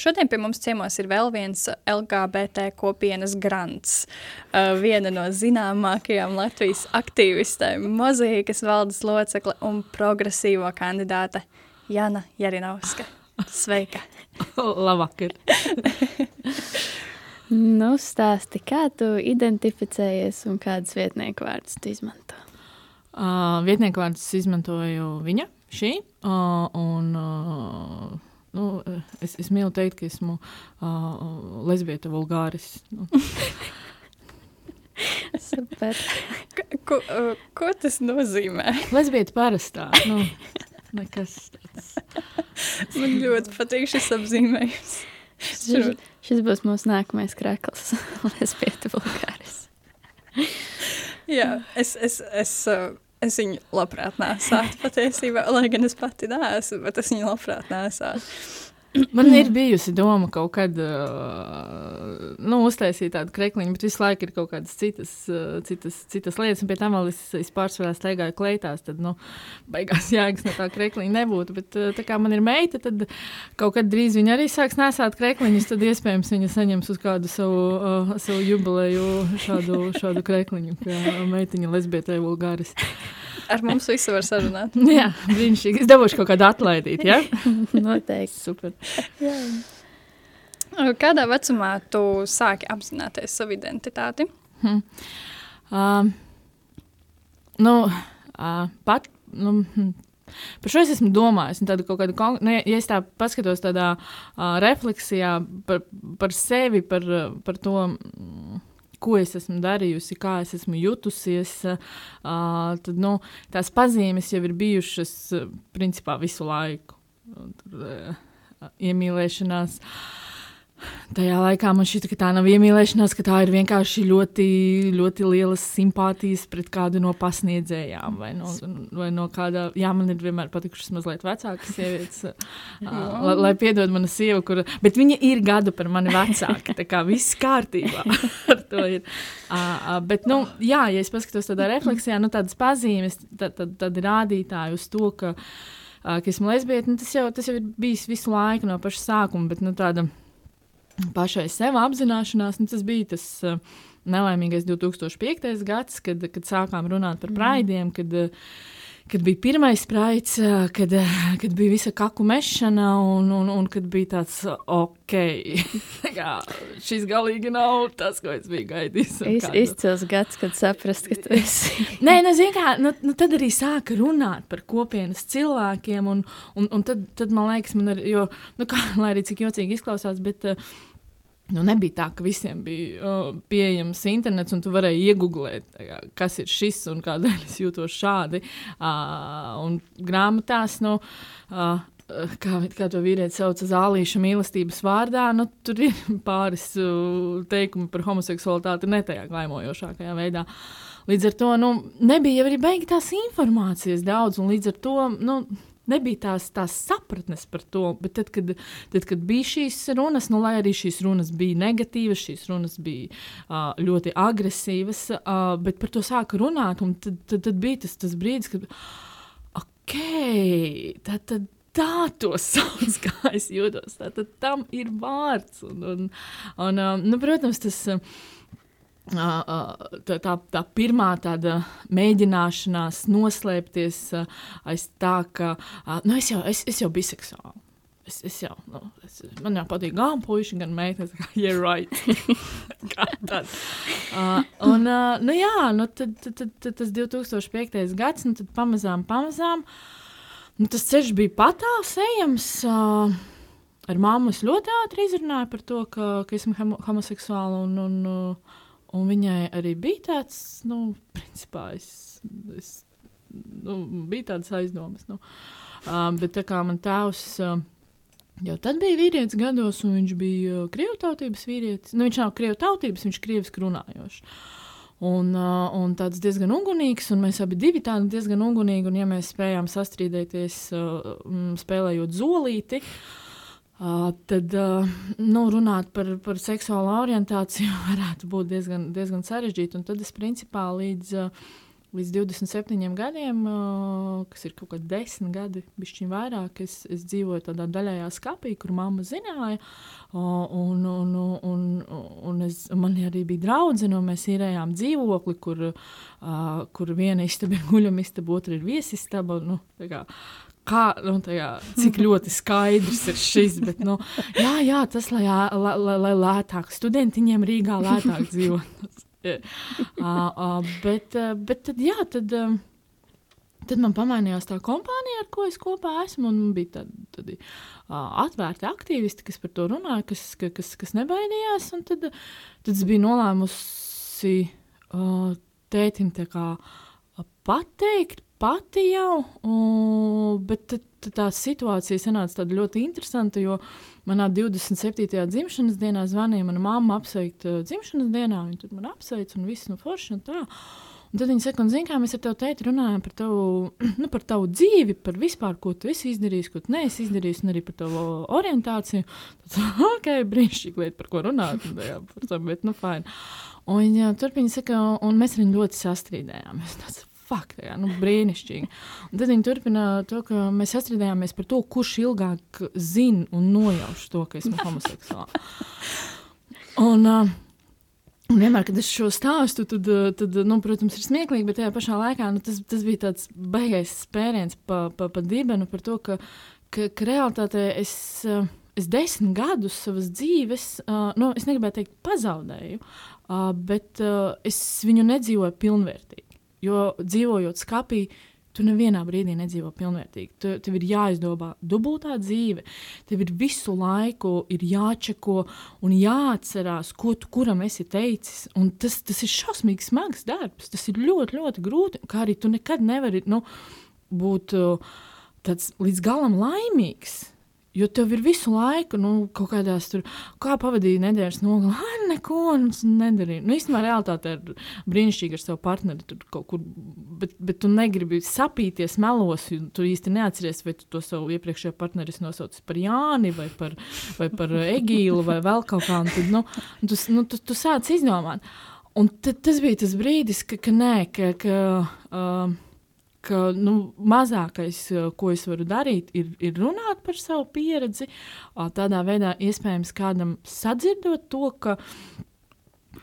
Šodien pie mums ciemos ir vēl viens LGBT kopienas grants. Viena no zināmākajām Latvijas aktīvistēm, mozaīkas valdes locekle un progresīvo kandidāte Jana Jarinovska. Sveika! Labvakar! nu, stāsti, kā tu identificējies un kādas vietnieku vārdus tu izmanto? Uh, vietnieku vārdus izmantoju viņa, šī, uh, un uh, nu, es, es mīlu teikt, ka esmu uh, lesbieta vulgāris. Nu. Super. Ko, uh, ko tas nozīmē? Lesbieta parastā. Nu, nekas tāds. Man ļoti patīk šis apzīmējums. Šis, šis būs mūsu nākamais krāklis. Lesbieta vulgāris. Jā, es, es, es, uh, es viņu labprāt nesātu patiesībā, lai gan es pati neesmu, bet es viņu labprāt nesātu. Man ir bijusi doma kaut kad uh, nu, uztaisīt tādu krekliņu, bet visu laiku ir kaut kādas citas, uh, citas, citas lietas. Un pie tam vēl es, es pārsvarā staigāju kleitās. Tad, nu, beigās jēgas no tā krekliņa nebūtu. Bet, uh, tā kā man ir meita, tad kaut kad drīz viņa arī sāks nesāt krekliņus. Tad iespējams viņa saņems uz kādu savu, uh, savu jubileju šādu, šādu krekliņu, kā meitiņa lesbietē vulgāristi. Ar mums visu var sarunāt. Jā, brīnišķīgi. Es dabūšu kaut kādu atlaidīt, ja? Noteikti. Super. Jā. Kādā vecumā tu sāki apzināties savu identitāti? Hmm. Uh, nu, uh, pat, nu, hm. Par šo es esmu domājis. Tad, kāda, nu, ja es tā paskatos tādā uh, refleksijā par, par sevi, par, par to. Mm, ko es esmu darījusi, kā es esmu jutusies, uh, tad nu, tās pazīmes jau ir bijušas principā visu laiku. Tur, uh, iemīlēšanās. Uh, Tajā laikā man šķita, ka tā nav iemīlēšanās, ka tā ir vienkārši ļoti, ļoti lielas simpātijas pret kādu no pasniedzējām. Vai no, vai no kāda, jā, man ir vienmēr patikušas mazliet vecākas sievietes, lai, lai piedod mana sieva, kur, bet viņa ir gadu par mani vecāka. Tā kā viss kārtībā ar to ir. Uh, bet, nu, jā, ja es paskatos tādā refleksijā, nu, tādas pazīmes, tad, tad, tad rādītāji uz to, ka, uh, ka esmu lesbieta, nu, tas, jau, tas jau ir bijis visu laiku no paša sākuma, bet, nu, tāda pašai sev apzināšanās, nu, tas bija tas uh, nelaimīgais 2005. gads, kad, kad sākām runāt par praidiem, kad, uh, kad bija pirmais uh, kad, kad bija visa kaku mešana, un, un, un kad bija tāds, ok, kā, šis galīgi nav tas, ko es biju gaidījis. Iz, izcils gads, kad saprast, ka tu esi. Nē, nu, kā, nu, nu, tad arī sāka runāt par kopienas cilvēkiem, un, un, un tad, tad man liekas, man ir, jo, nu, kā, lai arī cik jocīgi izklausās, bet uh, Nu, nebija tā, ka visiem bija uh, pieejams internets, un tu varēji iegūglēt, kas ir šis un kādēļ es jūtos šādi. Uh, grāmatās, nu, uh, kā, kā to vīrieti sauc, zālīša mīlestības vārdā, nu, tur ir pāris uh, teikumi par homoseksualitāti ne tajā glaimojošākajā veidā. Līdz ar to nu, nebija arī beigtās informācijas daudz, un līdz ar to. Nu, nebija tās, tās sapratnes par to. Bet tad, kad, tad, kad bija šīs runas, nu, lai arī šīs runas bija negatīvas, šīs runas bija uh, ļoti agresīvas, uh, bet par to sāka runāt. Tad, tad, tad bija tas, tas brīdis, kad ok, tad. tad Tā to sauc, kā es jūtos. Tad tam ir vārds. Un, un, un, nu, protams, tas. Uh, tā, tā, tā pirmā tāda mēģināšanās noslēpties aiz tā, ka nu, es, jau, es, es jau biju biseksuāls. Es, es jau, nu, es, man jau patīk gan puiši, gan meitenes. Kā, yeah, right. kā tad. Uh, un, uh, nu jā, nu, tad, tad, tad, tad tas 2005. gads, nu, tad pamazām, pamazām, nu, tas ceļš bija patāls ejams. Uh, ar māmu es ļoti ātri izrunāju par to, ka, ka esmu homoseksuāla un, un uh, Un viņai arī bija tāds, nu, principā es, es nu, bija tādas aizdomas. Nu. Uh, bet tā kā man tēvs uh, Jau tad bija vīrietis gados, un viņš bija krievu tautības vīrietis. Nu, viņš nav krievu tautības, viņš ir krieviski runājošs. Un, uh, un tāds diezgan ugunīgs, un mēs abi divi tādi diezgan ugunīgi. Un, ja mēs spējām sastrīdēties, uh, spēlējot zolīti, uh, tad uh, nu, runāt par, par seksuālo orientāciju varētu būt diezgan, diezgan sarežģīti. Tad es principā līdz. Uh, līdz 27 gadiem, kas ir kaut kādi desmit gadi, bišķiņ vairāk, es, es dzīvoju tādā daļajā skapī, kur mamma zināja. Un, un, un, un es, man arī bija draudzene, un mēs īrējām dzīvokli, kur, kur viena istaba ir guļama istaba, otra ir viesistaba. Nu, kā, nu, tajā, cik ļoti skaidrs ir šis. Bet, nu, jā, jā, tas lai, lai, lai, lai lētāk studentiņiem Rīgā lētāk dzīvot uh, bet, bet tad, jā, tad, tad man pamainījās tā kompānija, ar ko es kopā esmu. Man bija tādi, tādi uh, atvērti aktīvisti, kas par to runāja, kas, kas, kas nebaidījās. Tad, tad es biju nolēmusi uh, tētim kā, pateikt pati jau, uh, bet tad, tad tā situācija sanāca ļoti interesanta, jo manā 27. dzimšanas dienā zvanīja mana mamma apsveikt uh, dzimšanas dienā. Viņa tur man apsveic un viss no forša un tā. Un tad viņa saka, zini, kā mēs ar tevi teicu, runājam par tavu, nu, par tavu dzīvi, par vispār, ko tu esi izdarījis, ko tu neesi izdarījis, un arī par tavu orientāciju. Tad, ok, brīnišķīgi lieta, par ko runāt. Jā, par to, bet, nu, fine. Un viņa turpina, saka, un mēs viņu ļoti sastrīdējāmies. Tas, fuck, tā, nu, brīnišķīgi. Un tad viņi turpina to, ka mēs sastrādājāmies par to, kurš ilgāk zina un nojauš to, ka esmu homoseksuāls. Un, uh, Un vienmēr, kad es šo stāstu, tad, tad nu, protams, ir smieklīgi, bet tajā pašā laikā nu, tas, tas bija tāds baisais spēriens pa, pa, pa dibenu par to, ka, ka, ka realitātē es, es desmit gadus savas dzīves, uh, nu, es negribētu teikt, pazaudēju, uh, bet uh, es viņu nedzīvoju pilnvērtīgi. Jo dzīvojot skapī, tu nevienā brīdī nedzīvo pilnvērtīgi. Tu, tev ir jāizdomā dubultā dzīve, tev ir visu laiku ir jāčeko un jāatcerās, ko tu kuram esi teicis. Un tas, tas ir šausmīgi smags darbs, tas ir ļoti, ļoti grūti. Kā arī tu nekad nevari nu, būt uh, tāds līdz galam laimīgs. Jo tev ir visu laiku, nu, kaut kādās tur, kā pavadīja nedēļas nogalē, ah, neko nedarīju. Nu, īstenībā, realitāte ir brīnišķīga ar savu partneri. Tur kaut kur, bet, bet tu negribi sapīties melos, jo tu īsti neatceries, vai tu to savu iepriekšējo partneri nosauci par Jāni vai par, vai par Egīlu vai vēl kaut kā. Tad, nu, tu, nu, tu, tu sāc izdomāt. Un tas bija tas brīdis, ka, ka nē, ka. ka uh, ka nu, mazākais, eh, ko es varu darīt, ir, ir runāt par savu pieredzi. Tādā veidā iespējams kādam sadzirdot to, ka,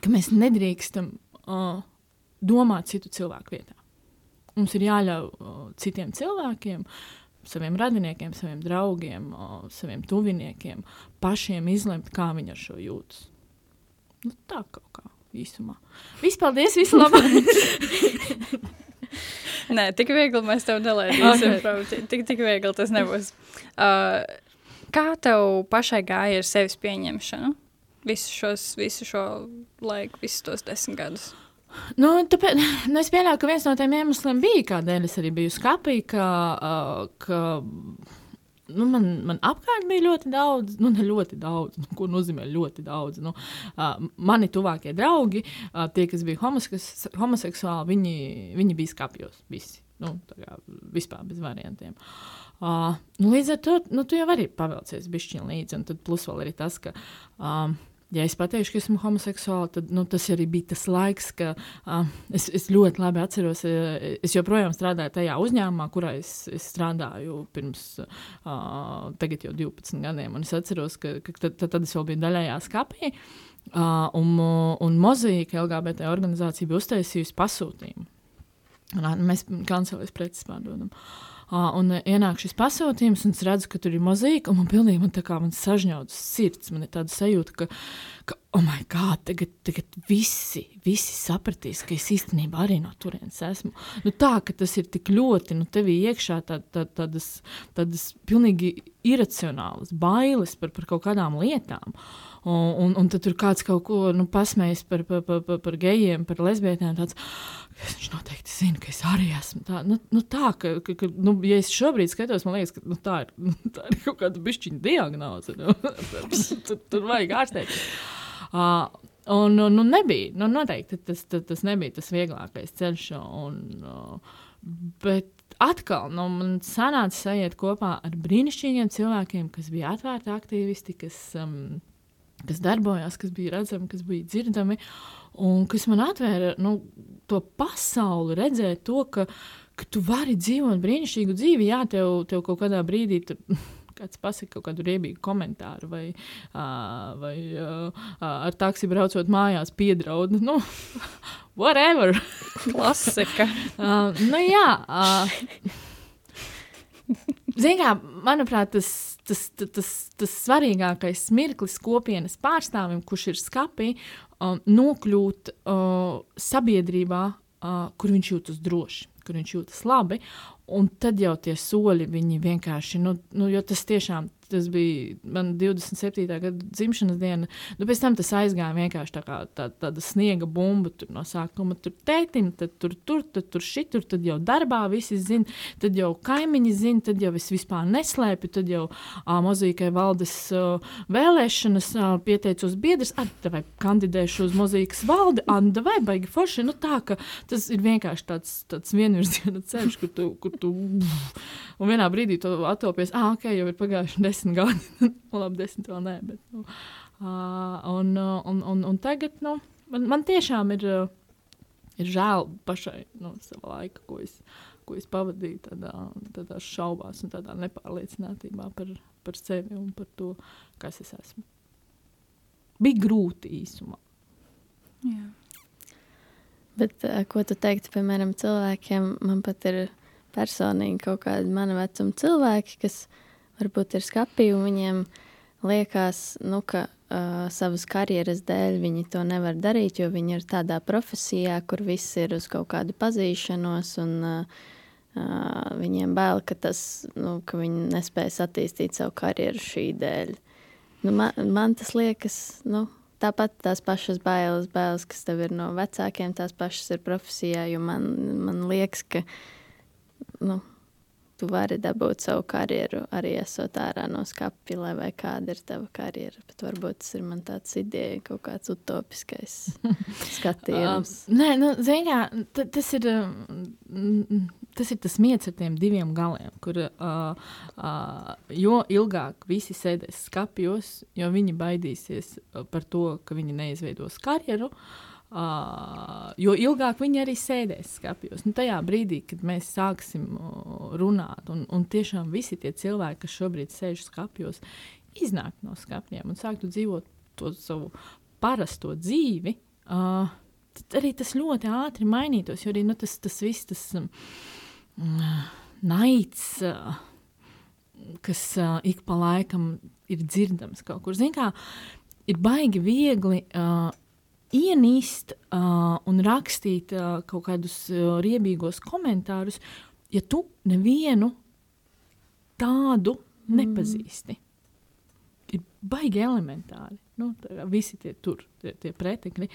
ka mēs nedrīkstam uh, domāt citu cilvēku vietā. Mums ir jāļauj uh, citiem cilvēkiem, saviem radiniekiem, saviem draugiem, uh, saviem tuviniekiem pašiem izlemt, kā viņi ar šo jūtas. Nu, tā kaut kā īsumā. Vispaldies, visu labu! Nē, tik viegli mēs tev nelaidīsim. Okay. Tik, tik viegli tas nebūs. Uh, kā tev pašai gāja ar sevis pieņemšanu? Visu, šos, visu šo laiku, visus tos desmit gadus. Nu, tāpēc, nu, es pieļauju, ka viens no tiem iemesliem bija, kādēļ es arī biju skapī, ka, uh, ka nu, man, man apkārt bija ļoti daudz, nu, ne ļoti daudz, nu, ko nozīmē ļoti daudz. Nu, uh, mani tuvākie draugi, uh, tie, kas bija homoseks homoseksuāli, viņi, viņi bija skapjos visi. Nu, kā, vispār bez variantiem. Uh, nu, līdz ar to nu, tu jau vari pavēlties bišķiņu līdzi, un tad plus vēl arī tas, ka. Uh, ja es pateikšu, ka esmu homoseksuāls, tad nu, tas arī bija tas laiks, kad uh, es, es ļoti labi atceros, es joprojām strādāju tajā uzņēmumā, kurā es, es strādāju pirms uh, jau 12 gadiem. Un es atceros, ka, ka tad, tad, es vēl biju daļējā skapī. Uh, un, un Mozaīka LGBT organizācija bija uztaisījusi pasūtījumu. Un, mēs kancelēs preces pārdodam. Uh, Uh, un ienāk šis pasūtījums, un es redzu, ka tur ir mozaīka, un man pilnīgi man tā kā man sažņaudas sirds. Man ir tāda sajūta, ka, ka oh, my God, tagad, tagad visi, visi sapratīs, ka es īstenībā arī no turienes esmu. Nu, tā, ka tas ir tik ļoti, nu, tevī iekšā tā, tā, tādas, tādas pilnīgi iracionālas bailes par, par kaut kādām lietām. Un, un, tad tur kāds kaut ko nu, pasmējas par, par, par, par, gejiem, par lesbietēm. Tāds, viņš noteikti zina, ka es arī esmu tā. Nu, nu, tā ka, ka, ka, nu, ja es šobrīd skatos, man liekas, ka nu, tā, ir, nu, tā ir kaut kāda bišķiņa diagnoze. Nu, tur, tur vajag ārstēt. Uh, un, un nebija, nu, noteikti tas, tas, tas nebija tas vieglākais ceļš. Un, uh, bet atkal nu, man sanāca sajiet kopā ar brīnišķīgiem cilvēkiem, kas bija atvērti aktīvisti, kas, um, kas darbojās, kas bija redzami, kas bija dzirdami, un kas man atvēra nu, to pasauli, redzēt to, ka, ka tu vari dzīvot brīnišķīgu dzīvi. Jā, tev, tev kaut kādā brīdī tur kāds pasakā kaut kādu riebīgu komentāru, vai, uh, vai uh, ar taksi braucot mājās, piedraud. Nu, whatever. Klasika. uh, nu, jā. Uh, Zinām, kā, manuprāt, tas, tas, tas, tas, svarīgākais mirklis kopienas pārstāvim, kurš ir skapī, um, nokļūt uh, sabiedrībā, uh, kur viņš jūtas droši, kur viņš jūtas labi. Un tad jau tie soļi, viņi vienkārši, nu, nu jo tas tiešām tas bija man 27. gada dzimšanas diena. Nu, pēc tam tas aizgāja vienkārši tā kā tā, tāda sniega bumba. Tur no sākuma tur tētim, tad tur, tur, tad tur šitur, tad jau darbā visi zina, tad jau kaimiņi zina, tad jau es vispār neslēpju, tad jau uh, mozīkai valdes uh, vēlēšanas uh, pieteicos biedrs, vai kandidēšu uz mozīkas valdi, anda vai baigi forši. Nu, tā, tas ir vienkārši tāds, tāds vienvirziena ceļš, kur tu, kur tu un vienā brīdī tu atopies, ah, ok, jau ir pagājuši desmit gadi. Nu, labi, desmit vēl nē, bet. Nu, uh, un, un, un, un tagad nu, man, man tiešām ir, ir žēl pašai nu, sava laika, ko es, ko es pavadīju tādā, tādā šaubās un tādā nepārliecinātībā par, par sevi un par to, kas es esmu. Bija grūti īsumā. Jā. Bet, ko tu teiktu, piemēram, cilvēkiem? Man pat ir personīgi kaut kādi mana vecuma cilvēki, kas varbūt ir skapī, un viņiem liekas, nu, ka uh, savas karjeras dēļ viņi to nevar darīt, jo viņi ir tādā profesijā, kur viss ir uz kaut kādu pazīšanos, un uh, uh, viņiem bail, ka, tas, nu, ka viņi nespēs attīstīt savu karjeru šī dēļ. Nu, man, man tas liekas, nu, tāpat tās pašas bailes, bailes, kas tev ir no vecākiem, tās pašas ir profesijā, man, man liekas, ka, nu, tu vari dabūt savu karjeru arī esot ārā no skapja, lai vai kāda ir tava karjera. Bet varbūt tas ir man tāds ideja, kaut kāds utopiskais skatījums. uh, nē, nu, zināmā, tas ir. Uh, tas ir tas miets ar tiem diviem galiem, kur uh, uh, jo ilgāk visi sēdēs skapjos, jo viņi baidīsies par to, ka viņi neizveidos karjeru. Uh, Uh, jo ilgāk viņi arī sēdēs skāpjos. Nu, tajā brīdī, kad mēs sāksim uh, runāt, un, un tiešām visi tie cilvēki, kas šobrīd sēž skāpjos, iznāk no skāpjiem un sāktu dzīvot to savu parasto dzīvi, uh, tad arī tas ļoti ātri mainītos. Jo arī nu, tas, tas viss, tas um, naids, uh, kas uh, ik pa laikam ir dzirdams kaut kur, zināmā, ir baigi viegli. Uh, ienīst uh, un rakstīt uh, kaut kādus uh, riebīgos komentārus, ja tu nevienu tādu mm. nepazīsti. Ir baigi elementāri. Nu, visi tie tur, tie, tie pretekļi.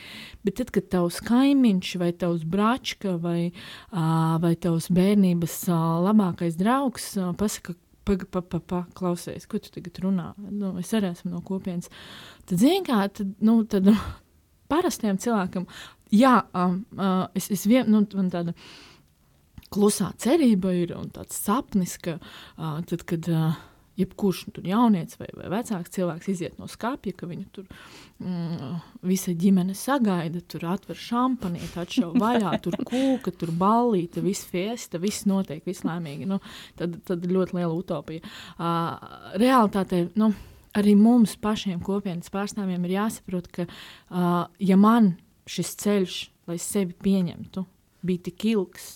Bet tad, kad tavs kaimiņš, vai tavs brāčka, vai, uh, vai tavs bērnības uh, labākais draugs uh, pasaka, Pagaidi, pa, pa, pa, klausies, ko tu tagad runā. Nu, es arī esmu no kopienas. Tad, zināmā mērā, tad, nu, tad parastajam cilvēkam, jā, um, uh, es, es vien, nu, man tāda klusā cerība ir un tāds sapnis, ka uh, tad, kad uh, jebkurš nu, jaunietis vai, vai vecāks cilvēks iziet no skāpja, ka viņu tur mm, visa ģimene sagaida, tur atver šampanieti, atšauj vaļā, tur kūka, tur ballīte, viss fiesta, viss notiek, viss laimīgi. Nu, tad, tad ļoti liela utopija. Uh, realitātē, nu, arī mums pašiem kopienas pārstāvjiem ir jāsaprot, ka, uh, ja man šis ceļš, lai sevi pieņemtu, bija tik ilgs,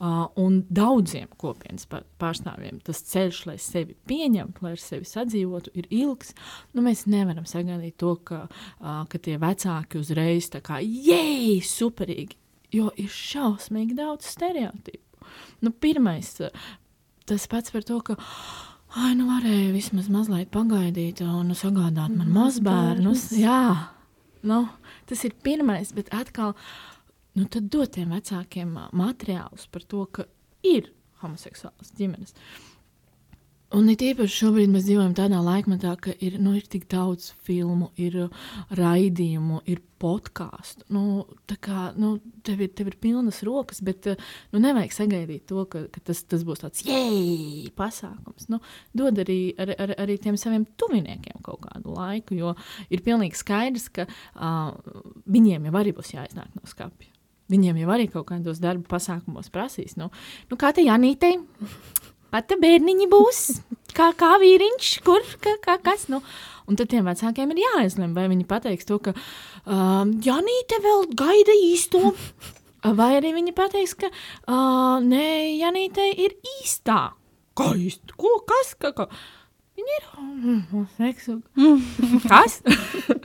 uh, un daudziem kopienas pārstāvjiem tas ceļš, lai sevi pieņemtu, lai ar sevi sadzīvotu, ir ilgs, nu, mēs nevaram sagaidīt to, ka, uh, ka tie vecāki uzreiz tā kā, jēj, superīgi, jo ir šausmīgi daudz stereotipu. Nu, pirmais, tas pats par to, ka Ai, nu varēja vismaz mazliet pagaidīt un sagādāt man mazbērnus. Jā, nu, tas ir pirmais, bet atkal, nu tad dot tiem vecākiem materiālus par to, ka ir homoseksuālas ģimenes. Un it īpaši šobrīd mēs dzīvojam tādā laikmetā, ka ir, nu, ir tik daudz filmu, ir uh, raidījumu, ir podkāstu. Nu, tā kā nu, tev, ir, tev ir pilnas rokas, bet uh, nu, nevajag sagaidīt to, ka, ka tas, tas būs tāds jēj, pasākums. Nu, dod arī, ar, ar, arī tiem saviem tuviniekiem kaut kādu laiku, jo ir pilnīgi skaidrs, ka uh, viņiem jau arī būs jāiznāk no skapja. Viņiem jau arī kaut kādos darba pasākumos prasīs. Nu, nu kā te Janītei? Pata bērniņi būs, kā, kā vīriņš, kur, kā, kā, kas. Nu. Un tad tiem vecākiem ir jāizlemj, vai viņi pateiks to, ka um, Janīte vēl gaida īsto. Vai arī viņi pateiks, ka uh, nē, Janīte ir īstā. Kā īsta? Ko, kas? Kā, kā? Viņa ir mm, seksu. Kas?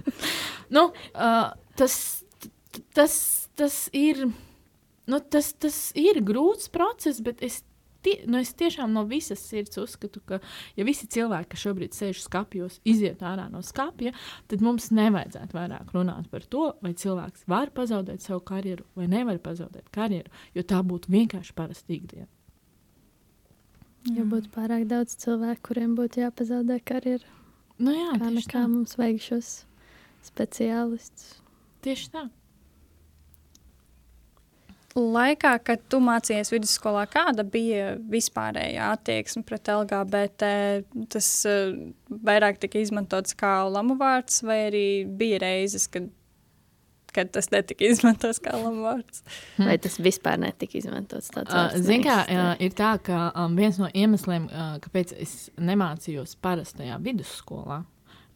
nu, uh, tas, tas, tas ir. Nu, tas, tas ir grūts process, bet es tie, nu es tiešām no visas sirds uzskatu, ka, ja visi cilvēki, kas šobrīd sēž skāpjos, iziet ārā no skāpja, tad mums nevajadzētu vairāk runāt par to, vai cilvēks var pazaudēt savu karjeru vai nevar pazaudēt karjeru, jo tā būtu vienkārši parasta ikdiena. Ja būtu pārāk daudz cilvēku, kuriem būtu jāpazaudē karjeru, Nu, jā, kā tā. mums vajag šos speciālistus. Tieši tā. Laikā, kad tu mācījies vidusskolā, kāda bija vispārējā attieksme pret LGBT? Tas uh, vairāk tika izmantots kā lamu vārds, vai arī bija reizes, kad, kad tas netika izmantots kā lamu vārds? Vai tas vispār netika izmantots tāds Uh, vārds Ziniet, kā uh, ir tā, ka um, viens no iemesliem, uh, kāpēc es nemācījos parastajā vidusskolā,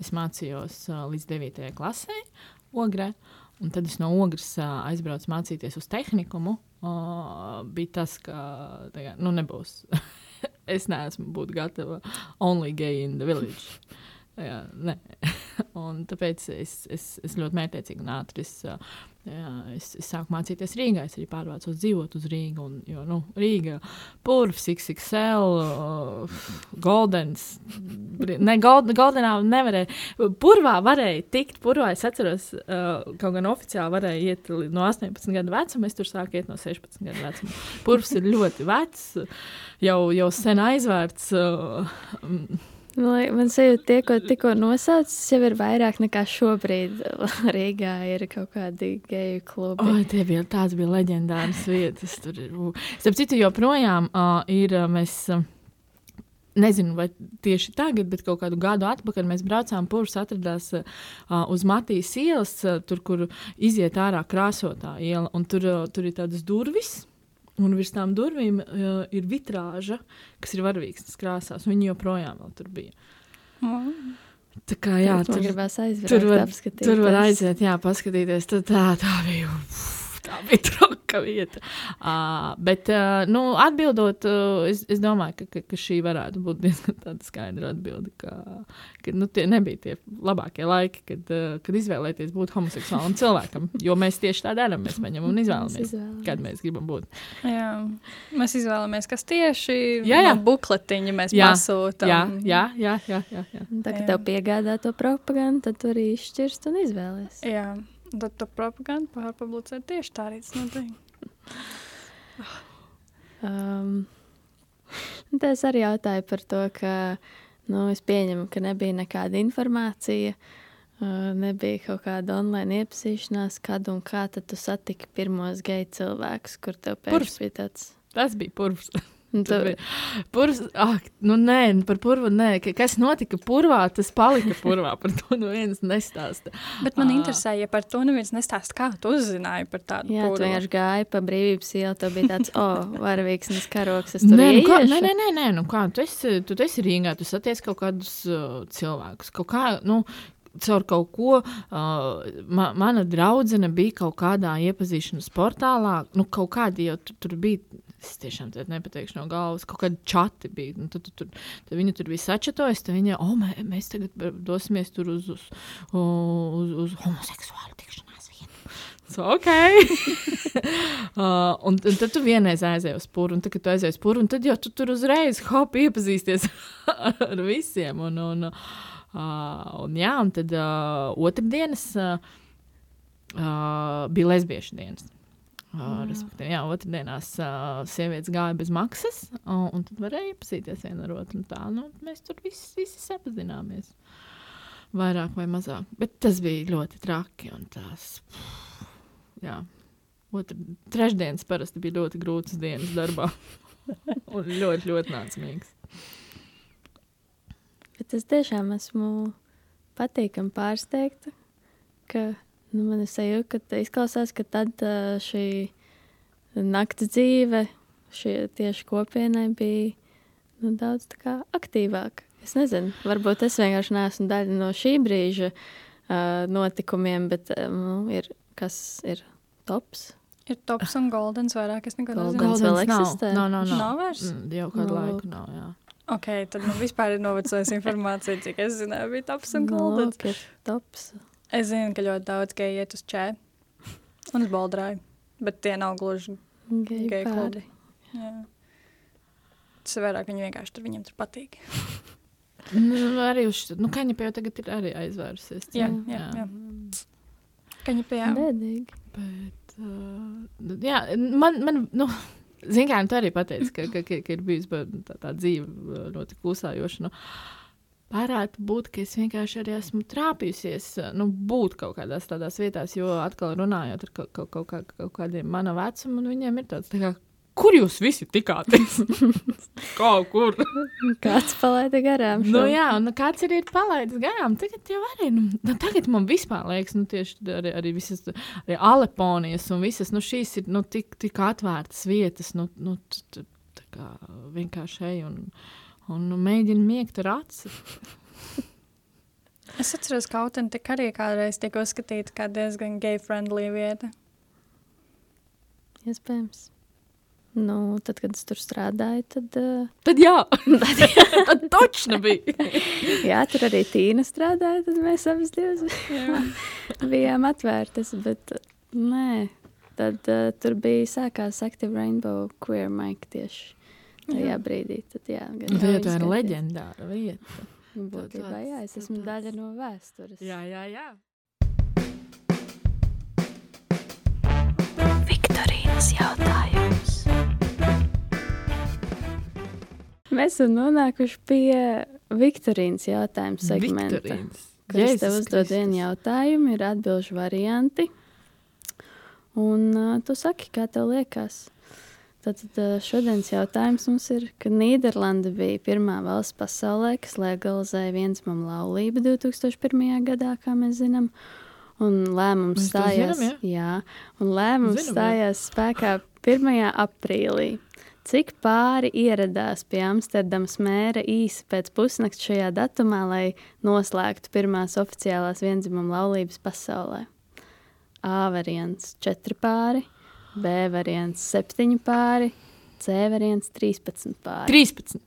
es mācījos uh, līdz 9. klasē, Ogrē, un tad es no Ogres uh, aizbraucu mācīties uz tehnikumu. Uh, bija tas, ka tagad, nu, nebūs. es neesmu būt gatava only gay in the village. Jā, un tāpēc es, es, es ļoti mērķiecīgi un ātri ā, jā, es, es sāku mācīties Rīgā. Es arī pārvācos dzīvot uz Rīgu. Un, jo, nu, Rīga, Purvs, XXL, uh, Goldens. Ne, gold, Goldenā nevarēja. Purvā varēja tikt. Purvā es atceros, uh, kaut gan oficiāli varēja iet no 18 gadu vecuma. Es tur sāku iet no 16 gadu vecuma. Purvs ir ļoti vecs, jau, jau sen aizvērts. Uh, liek- Man sajūta, tie, ko tikko nosaucis, jau ir vairāk nekā šobrīd Rīgā ir kaut kādi geju klubi. Oi, tie bija, tās bija leģendāras vietas. Tur ir. Starp citu, joprojām uh, ir. Mēs, uh, Nezinu, vai tieši tagad, bet kaut kādu gadu atpakaļ mēs braucām. Pūlis atradās uh, uz Matīs ielas, uh, tur, kur iziet ārā krāsotā iela. Tur, uh, tur ir tādas durvis, un virs tām durvīm uh, ir vitrāža, kas ir varavīksnes krāsās. un Viņi joprojām tur bija. Tā kā jā, tur, gribās aizbraukt, tur var- apskatīties. Tur var aiziet, jā, paskatīties. Tad Tā, tā bija. uf, Tā bija traka vieta. Uh, bet, uh, nu, atbildot, uh, es, es domāju, ka, ka, ka šī varētu būt diezgan tāda skaidra atbilde. Ka, ka nu, tie nebija tie labākie laiki, kad, uh, kad izvēlēties būt homoseksuālam cilvēkam. Jo mēs tieši tā darām. Mēs paņemam un izvēlamies, izvēlamies. kad mēs gribam būt. Jā. Mēs izvēlamies, kas tieši Jā, jā. no bukletiņa mēs Jā, pasūtām. Jā, jā, jā. jā, jā, jā. Tā kā tev piegādā to propagandu, tad tu arī izšķirst un izvēlēsies. Tad to propagandu pārpublicē tieši tā arī tas notiek. Um, es arī jautāju par to, ka nu, es pieņemu, ka nebija nekāda informācija, uh, nebija kaut kāda online iepazīšanās, kad un kā tad tu satiki pirmos geju cilvēkus, kur tev pēkšņi bija tāds. Tas bija purvs. Tu, bija Purvs, ak, nu nē, par purvu nē. Ka- Kas notika purvā, tas palika purvā. Par to no vienas nestāsta. Bet man Ā. interesē, ja par to neviens nestāst, kā tu uzzināji par tādu jā, tu purvu? vienkārši gāji pa brīvības ielu, tev bija tāds, o, oh, varavīksnes karoks, es tur Nē, nu kā, nē, nē, nē, nē, nu kā, tu esi, tu esi Rīgā, tu satiec kaut kādus uh, cilvēkus. Kaut kā, nu, caur kaut ko, uh, ma, mana draudzene bija kaut kādā iepazīšanas portālā, nu, kaut kādi jau tur, tur bija. Es tiešām nepateikšu no galvas. Kaut kāda čati bija. Nu, tad, tad, tad viņa tur bija sačatojusi. Tad viņa, oh, mē, mēs tagad dosimies tur uz, uz, uz, uz homoseksuālu tikšanās vietu. So, ok. uh, un, un tad tu vienreiz aizēji uz pūru, un tad, kad tu aizēji uz pūru, tad jau tu tur uzreiz hop iepazīsties ar visiem. Un, un, uh, un, jā, un tad uh, otrdienas uh, uh, bija lesbiešu dienas. Uh, respektīvi, jā, otrdienās uh, sievietes gāja bez maksas, uh, un tad varēja iepazīties viena ar otru. Tā, nu, mēs tur visi, visi sapazināmies. Vairāk vai mazāk. Bet tas bija ļoti traki. Tās, jā, Otra, trešdienas parasti bija ļoti grūtas dienas darbā. un ļoti, ļoti nācīgs. Bet es tiešām esmu patīkami pārsteigta, ka nu, man ir sajūta, ka izklausās, ka tad uh, šī nakts dzīve šie tieši kopienai bija nu, daudz aktīvāka. Es nezinu, varbūt es vienkārši neesmu daļa no šī brīža uh, notikumiem, bet nu, ir, kas ir tops. Ir tops un goldens vairāk. Es nekad nezinu, Goldens vēl nav. eksistē. Nav, nav, nav. Nav vairs? Mm, Jau kādu Nu, laiku nav. Jā. Ok, tad nu vispār ir novecojusi informācija, cik es zināju, bija tops un Nu, goldens. ir tops. Es zinu, ka ļoti daudz geju iet uz čē un uz boldrāju, bet tie nav gluži Geju klubi. Jā. Tas ir vairāk viņi vienkārši tur viņiem tur patīk. Nu, arī uz šo, nu, kaņepē jau tagad ir arī aizvērusies. Jā, jā, jā. Kaņa pie jā. Bēdīgi. Bet, uh, jā, man, man nu, zin kā, nu, tu arī pateici, ka, ka, ka, ir bijusi tā, tā dzīve uh, ļoti klusājoša. Nu, varētu būt, ka es vienkārši arī esmu trāpījusies, uh, nu, būt kaut kādās tādās vietās, jo atkal runājot ar kaut, kaut, kaut, kā, kaut kādiem mana vecuma, un viņiem ir tāds, tā kā, kur jūs visi tikāties? kaut kur. Kāds palaida garām. Nu, šo? jā, un kāds arī ir palaidis garām. Tagad jau arī, nu, nu, tagad man vispār liekas, nu, tieši arī, arī visas arī Aleponijas un visas, nu, šīs ir, nu, tik, tik atvērtas vietas, nu, nu tā kā vienkārši ej un, un nu, mēģini miegt ar aci. Es atceros, ka autentika arī kādreiz tika uzskatīta kā diezgan gay-friendly vieta. Iespējams. Nu, tad, kad es tur strādāju, tad uh, Tad jā, tad točna bija. jā, tur arī Tīna strādāja. Tad mēs abas divas bijām atvērtas. Bet uh, nē, tad uh, tur bija sākās Active Rainbow Queer Mike tieši tajā brīdī. Tad, jā, tā ir leģendāra vieta. Būtībā, jā, es esmu tāds- daļa no vēstures. Jā, jā, jā. Viktorīnas jautājums. Mēs esam nonākuši pie Viktorīnas jautājuma segmenta. Viktorīns. Kur es tev uzdodu vienu jautājumu, ir atbildžu varianti. Un uh, tu saki, kā tev liekas. Tātad šodienas jautājums mums ir, ka Nīderlanda bija pirmā valsts pasaulē, kas legalizēja viensmamu laulību 2001. gadā, kā mēs zinām. Un lēmums stājās, zinām, jā, un lēmums Zinām, jā. stājās spēkā 1. aprīlī. Cik pāri ieradās pie Amsterdamas mēra īsi pēc pusnakts šajā datumā, lai noslēgtu pirmās oficiālās vienzimuma laulības pasaulē? A variants - 4 pāri, B variants - 7 pāri, C variants - 13 pāri. 13.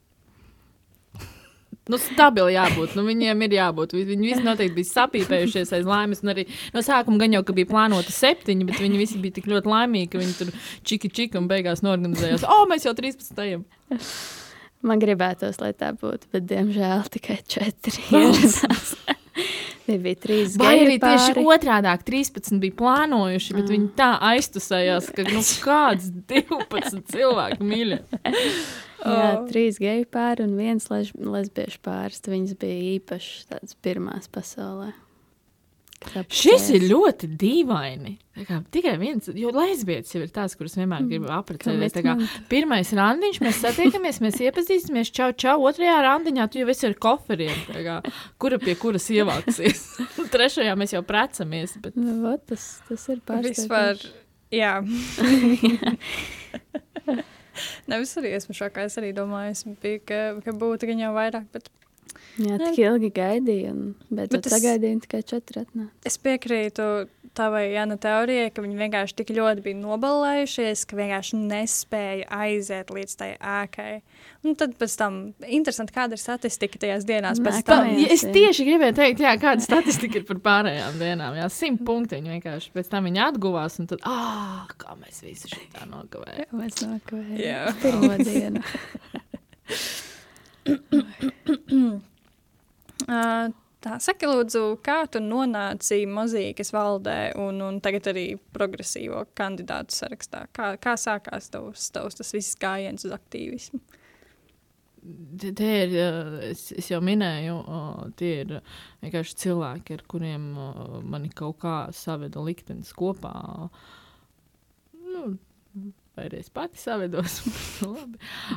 Nu, stabili jābūt. Nu, viņiem ir jābūt. Vi- Viņi visi noteikti bija sapīpējušies aiz laimes. Arī no sākuma gan jau ka bija plānota septiņi, bet viņi visi bija tik ļoti laimīgi, ka viņi tur čiki čiki un beigās norganizējās. O, oh, mēs jau 13. ejam. Man gribētos, lai tā būtu, bet diemžēl tikai 4 ieradās. Tie bija 3 Vai arī tieši pāri. otrādi - 13 bija plānojuši, bet viņi tā aiztusējās, ka nu, kāds 12 cilvēku mīļi. Jā, Oh. trīs geju pāri un viens lesbiešu pāris. Viņas bija īpašas, tādas pirmās pasaulē. Kas Šis ir ļoti dīvaini. Kā, tikai viens, jo lesbietis jau ir tās, kuras vienmēr grib apprecēties. Tā kā Commitment. Pirmais randiņš, mēs satiekamies, mēs iepazīstamies, čau, čau. Otrajā randiņā tu jau esi ar koferiem. Kā, kura pie kuras ievāksies? Trešajā mēs jau precamies. Bet... Nu, vot, tas, tas ir pārsteigums. jā. Nevis arī esmu šokā. Es arī domāju, es biju, ka, ka būtu gan jau vairāk. Bet Jā, tik ilgi gaidīju, un, bet, Bet es- sagaidīju tikai četri atnāca. es piekrītu tavai Jana teorijai, ka viņi vienkārši tik ļoti bija nobalējušies, ka vienkārši nespēja aiziet līdz tai ēkai. Un tad pēc tam interesanti, kāda ir statistika tajās dienās. Nē, tam, jā. Es tieši gribēju teikt, jā, kāda statistika ir par pārējām dienām. Jā, simt punkti viņi vienkārši pēc tam viņi atguvās, un tad, ah, kā mēs visi šitā nokavējām. Mēs nokavējām Jā. pirmo dienu. Ā, Tā, saki, lūdzu, kā tu nonāci mozīkas valdē un, un tagad arī progresīvo kandidātu sarakstā? Kā, kā sākās tavs, tavs tas viss gājiens uz aktīvismu? Te ir, uh, es, es jau minēju, uh, tie ir vienkārši cilvēki, ar kuriem uh, mani kaut kā saveda liktenis kopā. Nu, vai es pati savedos.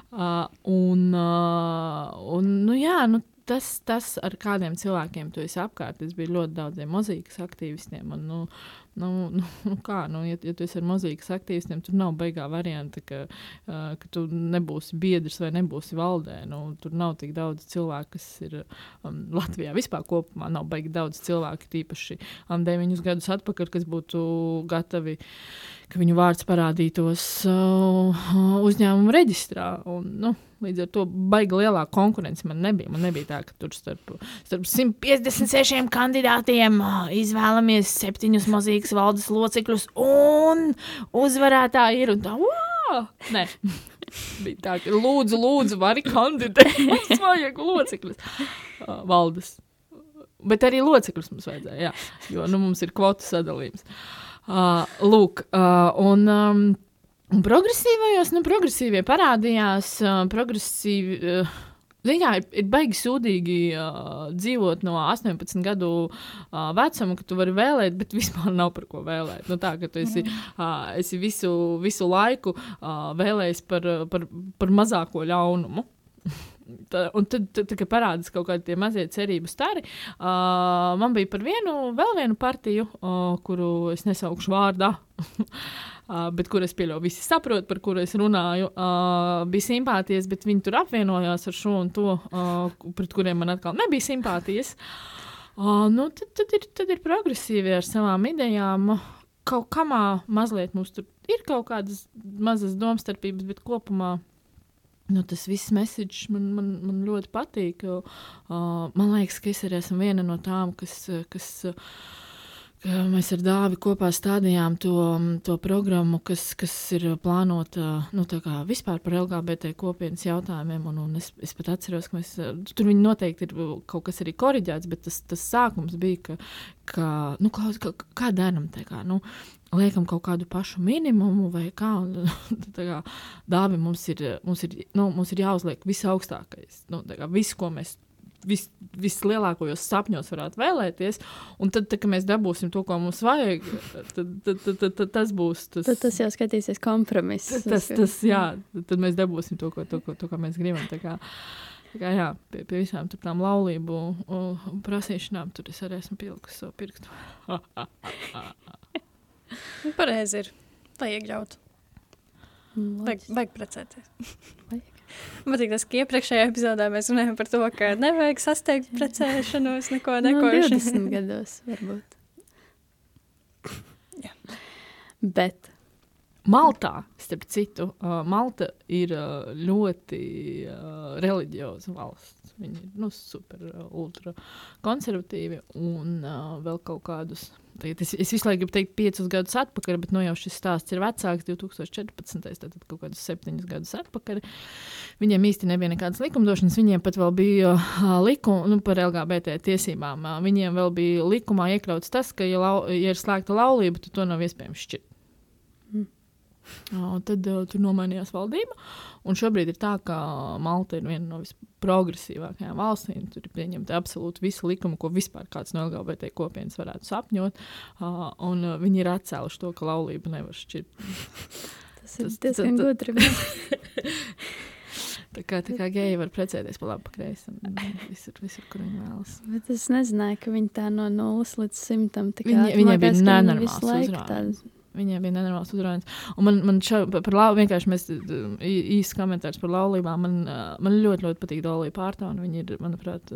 Uh, un, uh, un, nu, jā, nu, tas, tas, ar kādiem cilvēkiem tu esi apkārt, es biju ļoti daudziem mūzikas aktīvistiem. Un, nu, nu, nu, nu, kā, nu, ja, ja tu esi ar mūzikas aktīvistiem, tur nav baigā varianta, ka, uh, ka tu nebūsi biedrs vai nebūsi valdē. Nu, tur nav tik daudz cilvēku, kas ir um, Latvijā vispār kopumā. Nav baigi daudz cilvēku, tīpaši um, deviņus gadus atpakaļ, kas būtu gatavi ka viņu vārds parādītos uh, uzņēmuma reģistrā. Un, nu, līdz ar to baigi lielā konkurence man nebija. Man nebija tā, ka tur starp, starp 156 kandidātiem uh, izvēlamies septiņus mazīgas valdes locekļus, un uzvarētāji ir un tā. Wow! Nē. Bija tā, ka lūdzu, lūdzu, vari kandidēt. Mums vajag locekļus. Uh, valdes. Bet arī locekļus mums vajadzēja, jā, jo nu, mums ir kvotu sadalījums. Uh, lūk, uh, un, um, un progresīvajos, nu, progresīvie parādījās, uh, progresīvi. Uh, Zinām, ir, ir baigi sūdīgi uh, dzīvot no 18 gadu uh, vecuma, ka tu vari vēlēt, bet vispār nav par ko vēlēt. Nu, tā, ka tu esi, uh, esi visu, visu laiku uh, vēlējis par, par, par mazāko ļaunumu. Tā, un tad, tad, tad kad parādās kaut kādi mazie cerību stari, uh, man bija par vienu, vēl vienu partiju, uh, kuru es nesaukšu vārdā. Uh, bet kur es pieļauju, visi saprot, par kuru es runāju, uh, bija simpātijas, bet viņi tur apvienojās ar šo un to, uh, pret kuriem man atkal nebija simpātijas. Uh, nu, tad, tad, ir, tad ir progresīvi ar savām idejām. Kaut kamā mazliet mums tur ir kaut kādas mazas domstarpības, bet kopumā Nu, tas viss message man, man, man ļoti patīk. Jo, uh, man liekas, ka es arī esmu viena no tām, kas, kas uh, mēs ar Dāvi kopā stādījām to, to programmu, kas, kas ir plānota nu, vispār par LGBT kopienas jautājumiem. Un, un es, es pat atceros, ka mēs, tur noteikti ir kaut kas arī korģēts, bet tas, tas sākums bija, ka, ka nu, kā, kā, kā dēlam tā kā. Nu, liekam kaut kādu pašu minimumu, vai kā. Un, kā dāvi mums ir, mums ir, nu, mums ir jāuzliek visaugstākais. Nu, kā, viss, ko mēs vis, vislielākajos sapņos varētu vēlēties. Un tad, tad, kad mēs dabūsim to, ko mums vajag, tad, tad, tad, tad, tad tas būs. Tas, Tad tas jau skatīsies kompromiss. tas, tas, jā, tad mēs dabūsim to, ko, to, ko, to, ko mēs gribam. Tā kā, tā kā, jā, pie, pie visām tām laulību prasīšanām tur es arī esmu pilkusi savu pirkstu. Nu, Pareizi ir. Lai iekļautu. Vajag, vajag precēties. Man patīk tas, ka iepriekšējā epizodē mēs runājam par to, ka nevajag sasteigt precēšanos, neko No neko 20 gados varbūt. Jā. Bet Maltā, starp citu, uh, Malta ir uh, ļoti uh, reliģioza valsts. Viņi ir nu, super, ultra konservatīvi un vēl kaut kādus. Tagad es, es visu laiku gribu teikt, piecus gadus atpakaļ, bet nu, jau šis stāsts ir vecāks, 2014. Tad kaut kādus septiņus gadus atpakaļ. Viņiem īsti nebija nekādas likumdošanas, viņiem pat vēl bija uh, likuma nu, par LGBT tiesībām. Uh, viņiem vēl bija likumā iekļauts tas, ka, ja, lau, ja ir slēgta laulība, tad to nav iespējams šķirt. Uh, tad uh, tur nomainījās valdība. Un šobrīd ir tā, ka Malta ir viena no visprogresīvākajām valstīm. Tur ir pieņemta absolūti visi likumi, ko vispār kāds no LGBT kopienas varētu sapņot. Uh, un uh, viņi ir atcēluši to, ka laulība nevar šķirt. tas ir diezgan gudri. Tā kā, tā kā geji var precēties pa labi, pa kreisi. un Visur, visur, kur viņi vēlas. Bet es nezināju, ka viņi tā no 0 līdz 100. Viņi- viņai bija nenormāls Viņai bija nenormāls uzrādījums. Un man, man šo, par, par lau, vienkārši mēs īsi komentārs par laulībām. Man, man ļoti, ļoti patīk Dolija Pārtona. Viņa ir, manuprāt,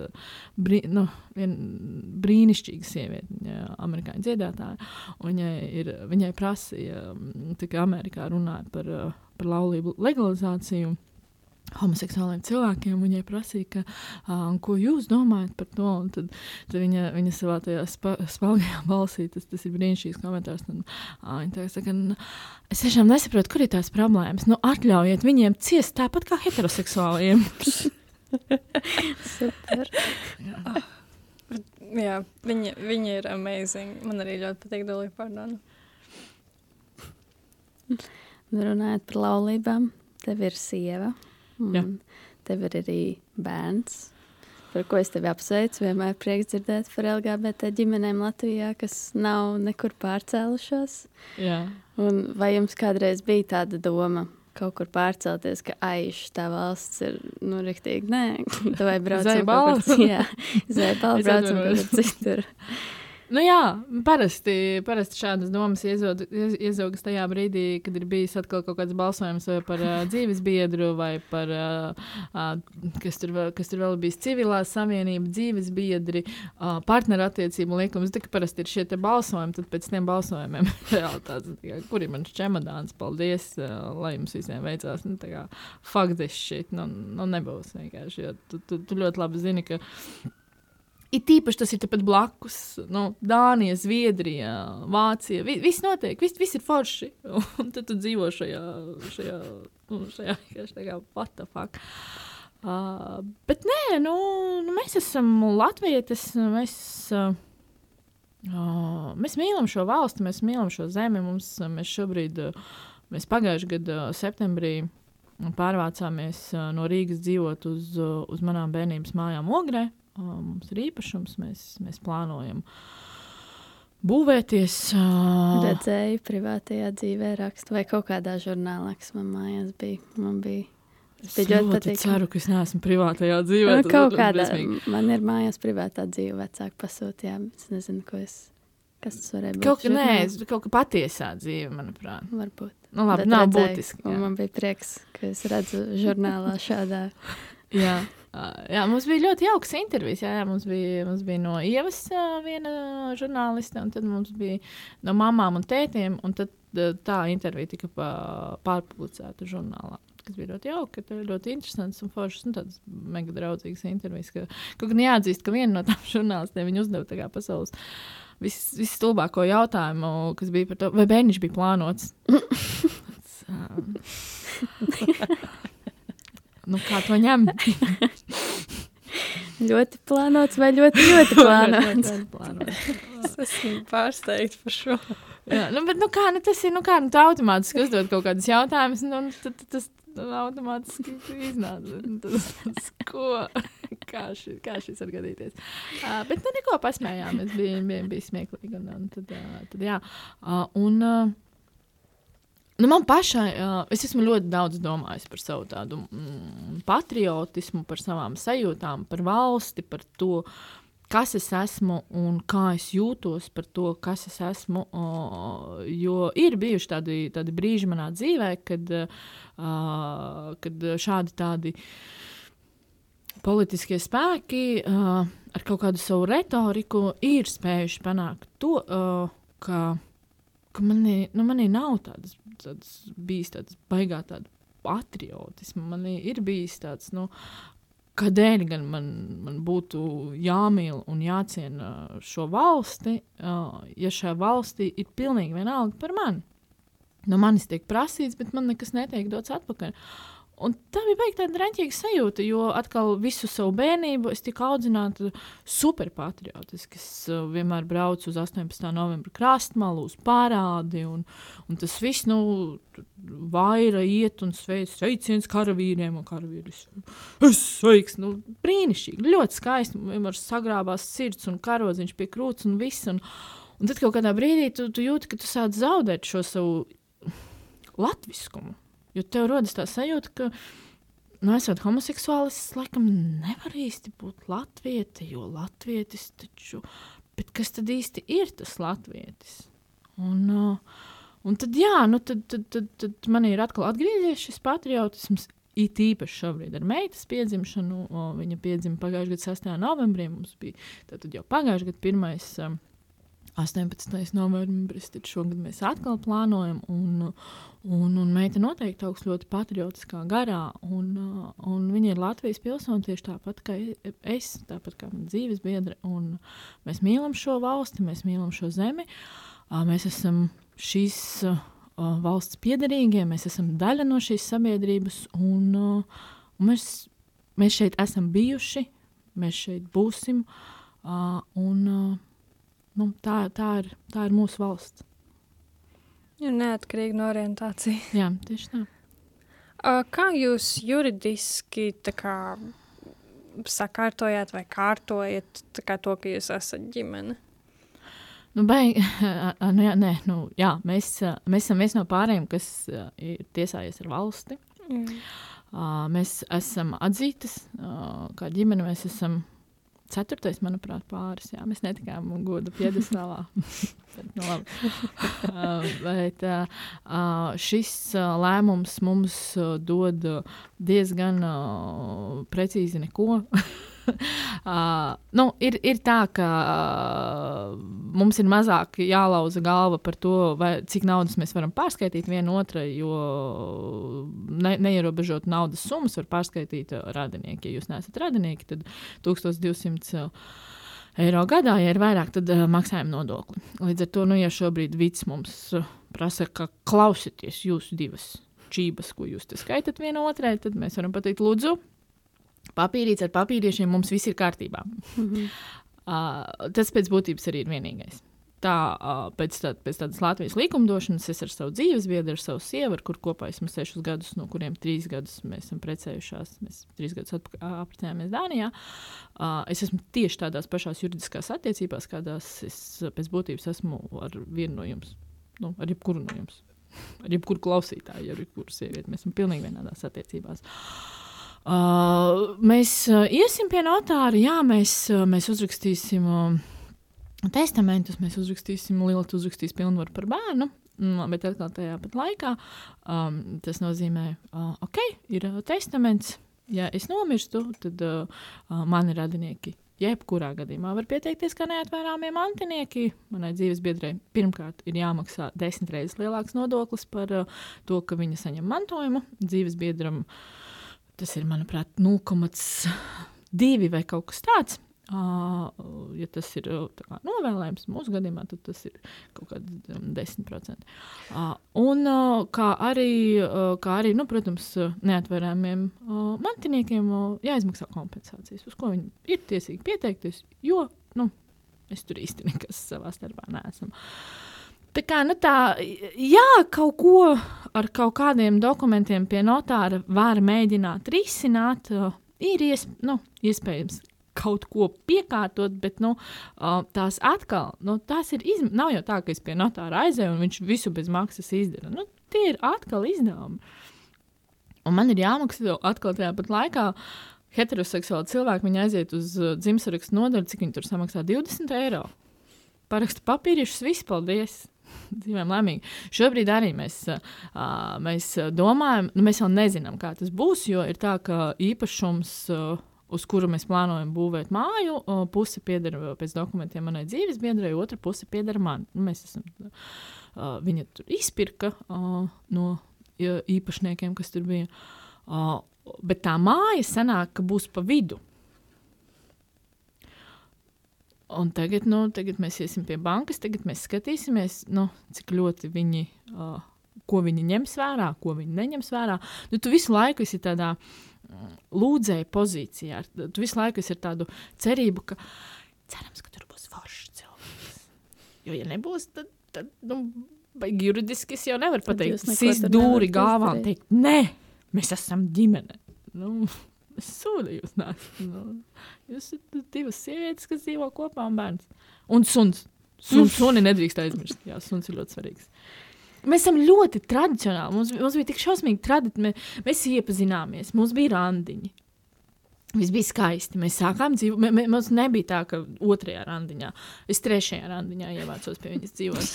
brī, nu, brīnišķīga sieviete, viņa amerikāņu dziedātāja. Viņai, ir, viņai prasīja, ka Amerikā runāja par, par laulību legalizāciju homoseksuāliem cilvēkiem. Viņai prasīja, ka, uh, ko jūs domājat par to. Un tad, tad viņa, viņa savā tajā spa, spēlīgajā balsī, tas, tas ir brīnišķīgs komentārs. Un, uh, viņa saka, nu, es tiešām nesaprotu, kur ir tās problēmas. Nu, atļaujiet viņiem ciest tāpat kā heteroseksuāliem. Super. Jā. Jā, viņa, viņa ir amazing. Man arī ļoti patīk Dolly Pardona. Runājot par laulībām, tev ir sieva. Un tev ir arī bērns, par ko es tevi apsveicu. Vienmēr prieks dzirdēt par LGBT ģimenēm Latvijā, kas nav nekur pārcēlušās. Jā. Un vai jums kādreiz bija tāda doma? Kaut kur pārcelties, ka aiz tā valsts ir, nu, rīktīgi. Nē, vai braucam kur citur. Jā, zēbāli braucam kur citur. Nu jā, parasti, parasti šādas domas iezaugas tajā brīdī, kad ir bijis atkal kaut kāds balsojums par uh, dzīves biedru vai par, uh, uh, kas, tur vēl, kas tur vēl bijis civilā savienība, dzīves biedri, uh, partnerattiecību likums. Tik parasti ir šie balsojumi, tad pēc tiem balsojumiem realitātes, kur ir mans čemodāns, paldies, uh, lai jums visiem veicās. Nu, this shit, nu, nu nebūs vienkārši, jo tu, tu, tu ļoti labi zini, ka It īpaši tas ir tepat blakus. Nu, Dānija, Zviedrija, Vācija. Vi, viss notiek, viss, viss ir forši. Un tad tu dzīvo šajā, šajā, nu, šajā, šajā what the fuck. Uh, bet nē, nu, nu, mēs esam latvieši. Mēs, uh, uh, mēs mīlam šo valsti, mēs mīlam šo zemi. Mums, mēs šobrīd, uh, mēs pagājušajā gadā, septembrī, pārvācāmies uh, no Rīgas dzīvot uz, uh, uz manām bērnības mājām Ogrē mums ir īpašums, mēs, mēs plānojam būvēties. Uh... Redzēju, privātajā dzīvē rakstu vai kaut kādā žurnālā, kas man mājās bija. Man bija Es ļoti, patīk. ceru, ka es neesmu privātajā dzīvē. Nu, kaut kādā man ir mājās privātā dzīve, vecāki pasūtīja. Es nezinu, ko es. Kas tas varēja būt? Kaut, nē, es, kaut kā patiesā dzīve, manuprāt. Varbūt. Nu, labi, Bet nav redzēju, būtiski. Man bija prieks, ka es redzu žurnālā šādā. jā. Jā, mums bija ļoti jauks intervijas. Jā, jā, mums, bija, mums bija no ievas viena žurnāliste, un tad mums bija no mamām un tētiem. Un tad tā intervija tika pārpublicēta žurnālā. Tas bija ļoti jauki, ļoti interesants un foršs. Nu, tāds mega draudzīgs intervijas. Ka, kaut gan jāatzīst, ka viena no tām žurnālistiem uzdeva pasaules visstulbāko jautājumu, kas bija par to, vai bērniņš bija plānots. Nu, kā to ņem? Ļoti plānots vai ļoti, ļoti plānots? es esmu pārsteigts par šo. Jā, nu, bet, nu, kā, nu, tas ir, nu, kā, nu, tu automātiski uzdod kaut kādus jautājumus, nu, tad tas automātiski iznāca. Nu, tas, tas, ko, kā, ši, kā šis var gadīties. Uh, bet, nu, neko pasmējāmies, bija, bija, bija smieklīgi, un, un tad, uh, tad, jā. Uh, un, uh, Nu, man pašai, uh, es esmu ļoti daudz domājis par savu tādu mm, patriotismu, par savām sajūtām, par valsti, par to, kas es esmu un kā es jūtos par to, kas es esmu. Uh, jo ir bijuši tādi, tādi brīži manā dzīvē, kad, uh, kad šādi tādi politiskie spēki uh, ar kaut kādu savu retoriku ir spējuši panākt to, uh, ka, ka manī, nu, manī nav tādas tāds, bijis tāds baigā tāda patriotisma. Man ir bijis tāds, nu, kādēļ gan man, man būtu jāmīl un jāciena šo valsti, ja šajā valstī ir pilnīgi vienalga par mani. No manis tiek prasīts, bet man nekas netiek dots atpakaļ. Un tā bija beigta tāda raņķīga sajūta, jo atkal visu savu bērnību es tiku audzināta superpatriotiski. Es uh, vienmēr braucu uz 18. novembra krastmalu, uz parādi, un, un tas viss, nu, vaira iet un sveic, sveiciens karavīriem un karavīris. Es sveiks, nu, brīnišķīgi, ļoti skaisti, vienmēr sagrābās sirds un karodziņš pie krūts un viss. Un, un tad kaut kādā brīdī tu, tu jūti, ka tu sāc zaudēt šo savu latviskumu. Jo tev rodas tā sajūta, ka, nu, esot homoseksuālis, es laikam nevaru īsti būt latvieti, jo latvietis taču, bet kas tad īsti ir tas latvietis? Un, uh, Un tad, jā, nu, tad, tad, tad, tad man ir atkal atgriezies šis patriotisms. It īpaši šobrīd ar meitas piedzimšanu. O, viņa piedzima pagājušā gada 6. novembrī. Mums bija jau pagājušā gada 1. Um, 18. novembris, tad šogad mēs atkal plānojam. Un, un, un meita noteikti augs ļoti patriotiskā garā. Un, un viņa ir Latvijas pilsone tieši tāpat kā es, tāpat kā mana dzīves biedra. Mēs mīlam šo valsti, mēs mīlam šo zemi. Mēs esam šīs valsts piederīgie, mēs esam daļa no šīs sabiedrības. Un, un mēs, mēs šeit esam bijuši, mēs šeit būsim. Un, Nu, tā, tā, ir, tā ir mūsu valsts. Ir neatkarīga no orientācijas. Jā, tieši tā. Kā jūs juridiski kā, sakārtojat vai kārtojat kā to, ka jūs esat ģimene? Nu, baigi, nu, jā, nē, nu, jā, mēs, mēs esam viens no pārējiem, kas ir tiesājies ar valsti. Mm. Mēs esam atzītas kā ģimene, mēs esam ceturtais, manuprāt, pāris. Jā, mēs netikām godu piedestālā. nu, uh, bet uh, šis uh, lēmums mums uh, dod diezgan uh, precīzi neko. Uh, nu, ir, ir tā, ka uh, mums ir mazāk jālauza galva par to, vai, cik naudas mēs varam pārskaitīt viena otrai, jo ne, neierobežot naudas summas var pārskaitīt uh, radinieki. Ja jūs neesat radinieki, tad 1200 eiro gadā, ja ir vairāk, tad uh, maksājam nodokli. Līdz ar to, nu, ja šobrīd vids mums uh, prasa, ka klausieties jūsu divas čības, ko jūs te skaitat vienotrai, tad mēs varam pateikt, lūdzu, papīrīts ar papīriešiem, mums viss ir kārtībā. Mm -hmm. uh, tas pēc būtības arī ir vienīgais. Tā, uh, pēc, tā, pēc tādas Latvijas likumdošanas es ar savu dzīves biedru, ar savu sievu, ar kur kopā esmu sešus gadus, no kuriem trīs gadus mēs esam precējušās. Mēs trīs gadus apprecējāmies Dānijā. Uh, es esmu tieši tādās pašās juridiskās attiecībās, kādās es pēc būtības esmu ar vienu no jums, nu, ar jebkuru no jums. Ar jebkuru klausītāju, ar jebkuru sievieti. Mēs esam pilnīgi vienādās attiecībās. Uh, Uh, mēs uh, iesim pie notāra, jā, mēs, uh, mēs uzrakstīsim uh, testamentus, mēs uzrakstīsim, Lielita uzrakstīs pilnvaru par bērnu. Mm, bet atkal tajā pat laikā um, tas nozīmē, uh, ok, ir testaments. Ja es nomirstu, tad uh, mani radinieki jebkurā gadījumā var pieteikties kā neatvairāmie mantinieki. Manai dzīves biedrai pirmkārt ir jāmaksā desmit reizes lielāks nodoklis par uh, to, ka viņa saņem mantojumu. Dzīves biedram uh, Tas ir, manuprāt, 0,2 vai kaut kas tāds. Ja tas ir kā, novēlējums mūsu gadījumā, tad tas ir kaut kāds um, 10%. Uh, un kā arī, kā arī nu, protams, neatverāmiem uh, mantiniekiem jāizmaksā kompensācijas, uz ko viņi ir tiesīgi pieteikties, jo nu, es tur īsti nekas savā starpā neesmu. Uh, Tā kā nu tā, jā, kaut ko ar kaut kādiem dokumentiem pie notāra var mēģināt risināt. Ir iesp nu, iespējams kaut ko piekārtot, bet nu, tās atkal, nu, tās ir izmaksas. Nav jau tā, ka es pie notāra aizēju un viņš visu bez maksas izdara. Nu, tie ir atkal izdevumi. Un man ir jāmaksā atkal tajā pat laikā. Heteroseksuāli cilvēki viņi aiziet uz uh, dzimšanas nodaļu, cik viņi tur samaksā 20 eiro. Paraksta papīrišus, viss, paldies! dzīvojam laimīgi. Šobrīd arī mēs, mēs domājam, nu, mēs vēl nezinām, kā tas būs, jo ir tā, ka īpašums. Uz kuru mēs plānojam būvēt māju. Puse pieder pēc dokumentiem manai dzīves biedrai, otra puse pieder man. Nu, mēs esam, viņa tur izpirka no īpašniekiem, kas tur bija. Bet tā māja sanāk, ka būs pa vidu. Un tagad, nu, tagad mēs iesim pie bankas, tagad mēs skatīsimies, nu, cik ļoti viņi, uh, ko viņi ņems vērā, ko viņi neņems vērā. Nu, tu visu laiku esi tādā mm, lūdzēja pozīcijā, tu visu laiku esi ar tādu cerību, ka cerams, ka tur būs foršs cilvēks. Jo, ja nebūs, tad, tad nu, juridiski es jau nevaru pateikt, sist dūri galvā un teikt, nē, mēs esam ģimene. Nu, Es sūdu jūs nesat. Nu, jūs esat divas sievietes, kas dzīvo kopā un bērns. Un suns. Sun, suni nedrīkst aizmirst. Jā, suns ir ļoti svarīgs. Mēs esam ļoti tradicionāli. Mums, mums bija tik šausmīgi tradicionāli. Mēs, mēs iepazināmies, mums bija randiņi. Viss bija skaisti. Mēs sākām dzīvot. Mums nebija tā, ka otrajā randiņā, es trešajā randiņā ievācos pie viņas dzīvot.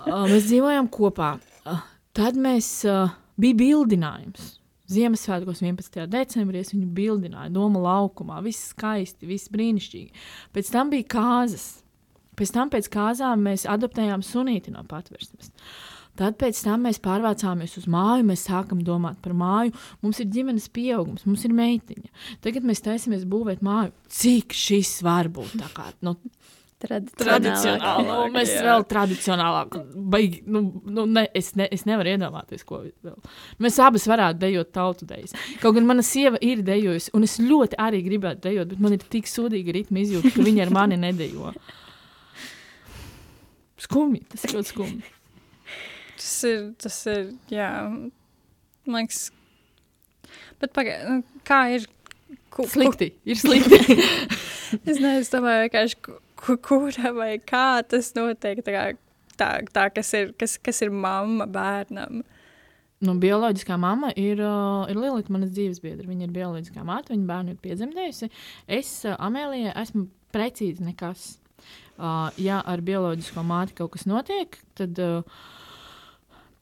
uh, mēs dzīvojām kopā. Uh, tad mēs uh, bija bildinājums. Ziemassvētkos 11. decembrī es viņu bildināju, Doma laukumā. Viss skaisti, viss brīnišķīgi. Pēc tam bija kāzas. Pēc tam pēc kāzām mēs adoptējām sunīti no patversmes. Tad pēc tam mēs pārvācāmies uz māju, mēs sākam domāt par māju. Mums ir ģimenes pieaugums, mums ir meitiņa. Tagad mēs taisamies būvēt māju. Cik šis var būt? Kā, nu, Tradicionāli. Nu, mēs jā. vēl tradicionālāk. Baigi, nu, nu, ne, es, ne, es nevaru iedomāties, ko vēl. Mēs abas varētu dejot tautu dejas. Kaut gan mana sieva ir dejojusi, un es ļoti arī gribētu dejot, bet man ir tik sūdīga ritma izjūta, ka viņa ar mani nedejo. Skumji, tas ir ļoti skumji. Tas ir, tas ir, jā, man liekas, bet pagaid, nu, kā ir? Ku, slikti, ku... ir slikti. es nezinu, es domāju, vienkārši kura vai kā tas notiek. Tā, kā, tā, tā kas, ir, kas, kas ir mamma bērnam. Nu, bioloģiskā mamma ir, uh, ir Lilita, manas dzīves biedra. Viņa ir bioloģiskā māte, viņa bērnu ir piedzemdējusi. Es, uh, Amēlijai, esmu precīzi nekas. Uh, ja ar bioloģisko māti kaut kas notiek, tad. Uh,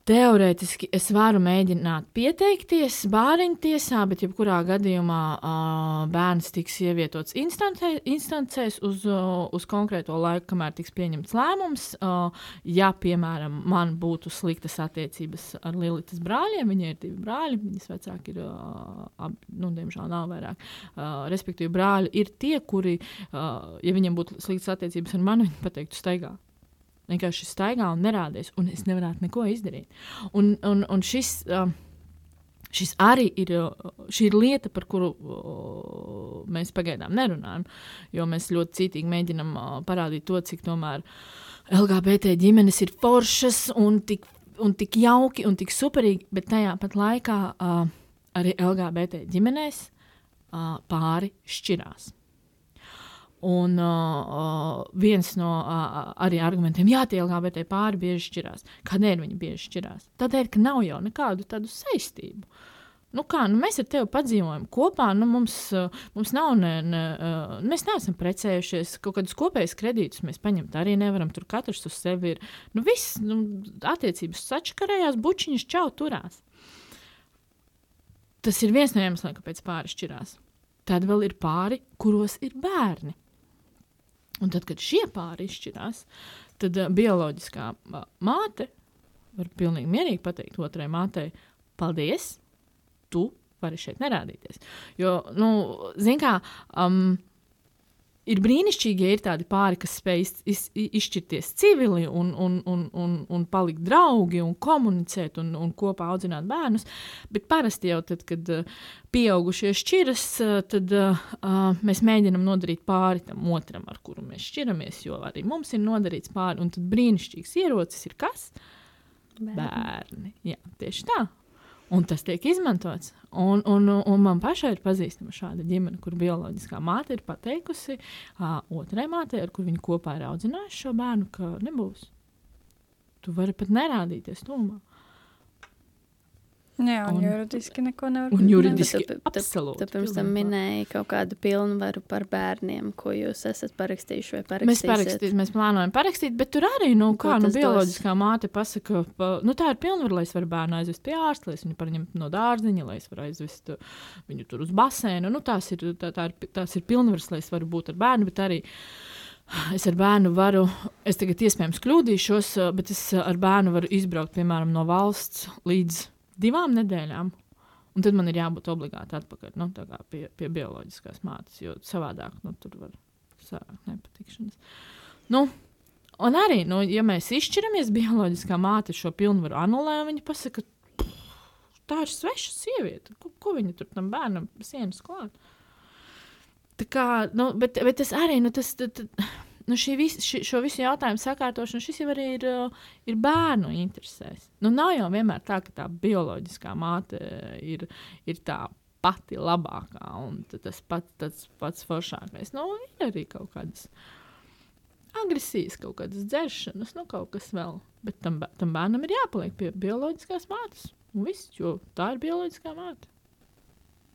Teorētiski es varu mēģināt pieteikties bāriņtiesā, bet jebkurā gadījumā uh, bērns tiks ievietots instancē, instancēs uz, uh, uz konkrēto laiku, kamēr tiks pieņemts lēmums. Uh, ja, piemēram, man būtu sliktas attiecības ar Lilitas brāļiem, viņai ir divi brāļi, viņas vecāki ir, uh, ab, nu, diemžēl nav vairāk. Uh, respektīvi, brāļi ir tie, kuri, uh, ja viņiem būtu sliktas attiecības ar mani, viņi pateiktu staigā vienkārši staigā un nerādies, un es nevarētu neko izdarīt. Un, un, un šis, uh, šis arī ir, ir lieta, par kuru uh, mēs pagaidām nerunājam, jo mēs ļoti cītīgi mēģinam uh, parādīt to, cik tomēr LGBT ģimenes ir foršas un tik, un tik jauki un tik superīgi, bet tajā pat laikā uh, arī LGBT ģimenēs uh, pāri šķirās. Un uh, viens no uh, arī argumentiem, jā, tie LGBT pāri bieži šķirās. Kādēļ viņi bieži šķirās? Tādēļ, ka nav jau nekādu tādu saistību. Nu kā, nu mēs ar tevi padzīvojam kopā, nu mums, uh, mums nav, ne, ne, uh, mēs neesam precējušies, kaut kādus kopējus kredītus mēs paņemt arī nevaram, tur katrs uz sevi ir, nu viss, nu, attiecības sačakarējās, bučiņas čau turās. Tas ir viens no iemesliem, kāpēc pāri šķirās. Tad vēl ir pāri, kuros ir bērni. Un tad, kad šie pāri izšķirās, tad uh, bioloģiskā uh, māte var pilnīgi mierīgi pateikt otrai mātei, paldies, tu vari šeit nerādīties. Jo, nu, zin kā, um, ir brīnišķīgi, ja ir tādi pāri, kas spēj iz, iz, izšķirties civili un, un, un, un, un palikt draugi un komunicēt un, un kopā audzināt bērnus. Bet parasti jau tad, kad uh, pieaugušie šķiras, uh, tad uh, mēs mēģinam nodarīt pāri tam otram, ar kuru mēs šķiramies, jo arī mums ir nodarīts pāri. Un tad brīnišķīgs ierocis ir kas? Bērni. Bērni. Jā, tieši tā. Un tas tiek izmantots. Un, un, un man pašai ir pazīstama šāda ģimene, kur bioloģiskā māte ir pateikusi uh, otrai mātei, ar kur viņa kopā ir audzinājusi šo bērnu, ka nebūs. Tu vari pat nerādīties tūmā. Jā, un, un juridiski neko nevar pateikt. Juridiski ne, absolūti. Tu pirms tam minēji kaut kādu pilnvaru par bērniem, ko jūs esat parakstījuši vai parakstījuši. Mēs parakstīsim, mēs plānojam parakstīt, bet tur arī, nu, kā, nu, bioloģiskā dos? māte pasaka, pa, nu, tā ir pilnvaru, lai es varu bērnu aizvest pie ārsta, lai es viņu paņemtu no dārziņa, lai es varu aizvest viņu tur uz basēnu. Nu, tās ir, tā, tā ir, tās ir pilnvaras, lai es varu būt ar bērnu, bet arī. Es ar bērnu varu, es tagad iespējams kļūdīšos, bet es ar bērnu varu izbraukt, piemēram, no valsts līdz divām nedēļām. Un tad man ir jābūt obligāti atpakaļ nu, pie, pie bioloģiskās mātes, jo savādāk nu, tur var sākt nepatikšanas. Nu, un arī, nu, ja mēs izšķiramies, bioloģiskā māte šo pilnvaru anulē, viņa pasaka, tā ir sveša sieviete. Ko, ko viņa tur tam bērnam sienas klāt? Tā kā, nu, bet, bet tas arī, nu, tas. tas, tas nu, vis, ši, šo visu jautājumu sakārtošana, šis jau arī ir, ir bērnu interesēs. Nu, nav jau vienmēr tā, ka tā bioloģiskā māte ir, ir tā pati labākā un tas pats, tas pats foršākais. Nu, ir arī kaut kādas agresijas, kaut kādas dzeršanas, nu, kaut kas vēl. Bet tam, tam bērnam ir jāpaliek pie bioloģiskās mātes. Un viss, jo tā ir bioloģiskā māte.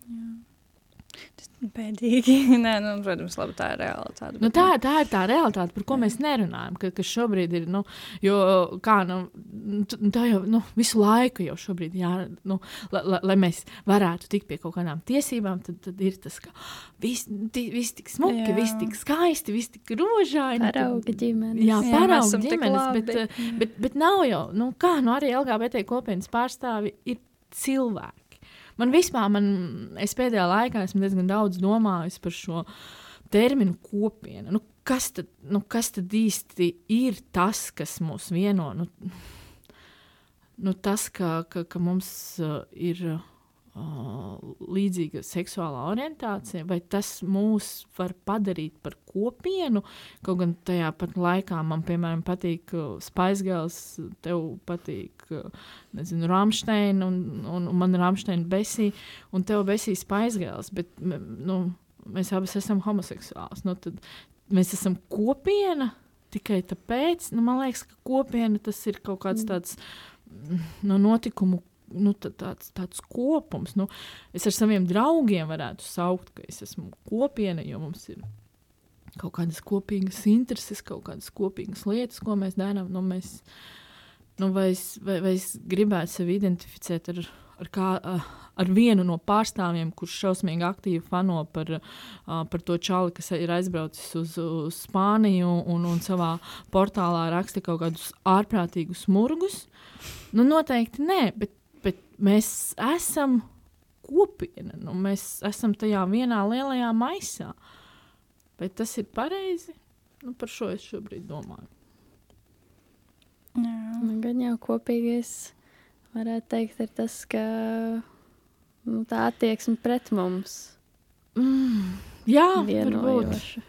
Jā. Tas Bēdīgi. Nē, nu, protams, labi, tā ir realitāte. Nu, tā, tā ir tā realitāte, par ko mēs nerunājam. Ka, ka šobrīd ir, nu, jo, kā, nu, tā jau nu, visu laiku jau šobrīd, jā, nu, la, la, lai mēs varētu tikt pie kaut kādām tiesībām, tad, tad ir tas, ka viss vis tik smuki, viss tik skaisti, viss tik rožaini. Parauga ģimenes. Jā, parauga ģimenes, bet, bet, bet, bet nav jau, nu, kā, nu, arī LGBT kopienas pārstāvi ir cilvēki. Man vispār, man, es pēdējā laikā esmu diezgan daudz domājis par šo terminu kopiena. Nu, kas, tad, nu, kas tad īsti ir tas, kas mūs vieno? Nu, nu, tas, ka, ka, ka mums uh, ir. Uh, līdzīga seksuālā orientācija, vai tas mūs var padarīt par kopienu. Kaut gan tajā pat laikā man, piemēram, patīk Spaisgals, tev patīk, nezinu, Rāmsteina, un, un, un man Rāmsteina Besī, un tev Besī Spaisgals, bet, nu, mēs abas esam homoseksuāls. Nu, tad mēs esam kopiena tikai tāpēc, nu, man liekas, ka kopiena tas ir kaut kāds mm. tāds nu, notikumu nu, tāds, tāds kopums. Nu, es ar saviem draugiem varētu saukt, ka es esmu kopiena, jo mums ir kaut kādas kopīgas intereses, kaut kādas kopīgas lietas, ko mēs darām. Nu, mēs, nu, vai, es, vai, vai es gribētu sevi identificēt ar, ar, kā, ar vienu no pārstāvjiem, kurš šausmīgi aktīvi fano par, par to čali, kas ir aizbraucis uz, uz Spāniju un, un savā portālā raksta kaut kādus ārprātīgus murgus. Nu, noteikti nē, bet mēs esam kopiena. Nu, mēs esam tajā vienā lielajā maisā. Vai tas ir pareizi? Nu, par šo es šobrīd domāju. Jā. Nu, gan jau kopīgais, varētu teikt, ir tas, ka nu, tā attieksme pret mums mm, jā, vienojoša.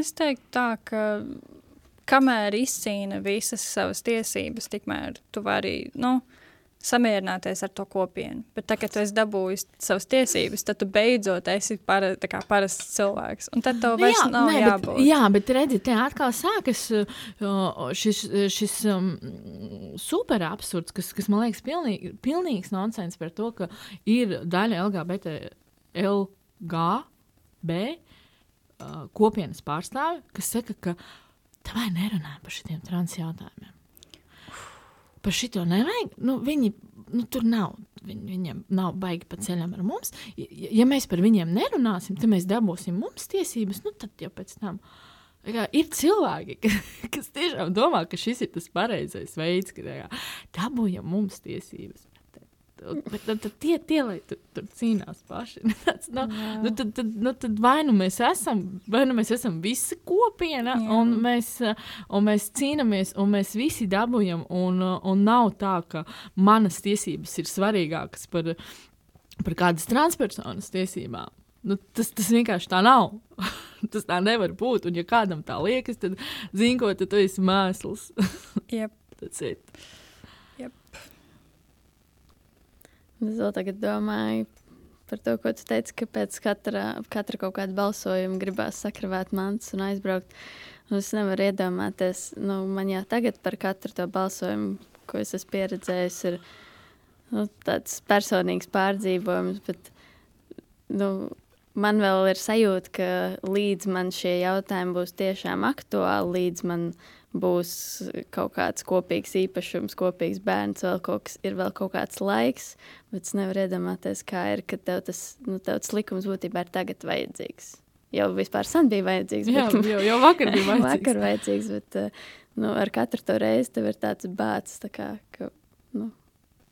Es teiktu tā, ka kamēr izcīna visas savas tiesības, tikmēr tu vari, nu, samierināties ar to kopienu. Bet tā, kad tu esi dabūjis savas tiesības, tad tu beidzot esi para, kā parasts cilvēks. Un tad tev vairs jā, nav nē, jābūt. Bet, jā, bet redzi, te atkal sākas šis, šis um, super absurds, kas, kas man liekas pilnīgi, pilnīgs nonsens par to, ka ir daļa LGBT, LGB uh, kopienas pārstāvi, kas saka, ka Tā vai nerunājam par šiem trans jautājumiem? Par šito nevajag. Nu, viņi nu, tur nav. Viņ, viņiem nav baigi pa ceļam ar mums. Ja, ja mēs par viņiem nerunāsim, tad mēs dabūsim mums tiesības. Nu, tad jau pēc tam. Jā, ir cilvēki, kas tiešām domā, ka šis ir tas pareizais veids, kā dabūjam mums tiesības. Bet tad, tad tie, tie lai tur, tur cīnās paši. Tāds, nu, nu, tad, tad, nu, tad vai nu mēs esam, vai nu mēs esam visi kopiena, Jā. un mēs, un mēs cīnāmies, un mēs visi dabūjam, un, un nav tā, ka manas tiesības ir svarīgākas par, par kādas transpersonas tiesībām. Nu, tas, tas vienkārši tā nav. tas tā nevar būt. Un, ja kādam tā liekas, tad zini, ko tu esi mēsls. yep. tas ir. Es vēl tagad domāju par to, ko tu teici, ka pēc katra, katra kaut kāda balsojuma gribās sakravēt mantas un aizbraukt. Un es nevaru iedomāties, nu, man jau tagad par katru to balsojumu, ko es esmu pieredzējis, ir nu, tāds personīgs pārdzīvojums. Bet, nu, man vēl ir sajūta, ka līdz man šie jautājumi būs tiešām aktuāli, līdz man būs kaut kāds kopīgs īpašums, kopīgs bērns, vēl kaut kas, ir vēl kaut kāds laiks, bet es nevaru iedomāties, kā ir, ka tev tas, nu, tev tas likums būtībā ir tagad vajadzīgs. Jau vispār sen bija vajadzīgs. Jā, bet, jau, jau vakar bija vajadzīgs. vakar vajadzīgs, bet eh, nu, ar katru to reizi tev ir tāds bācis, tā kā, ka, nu,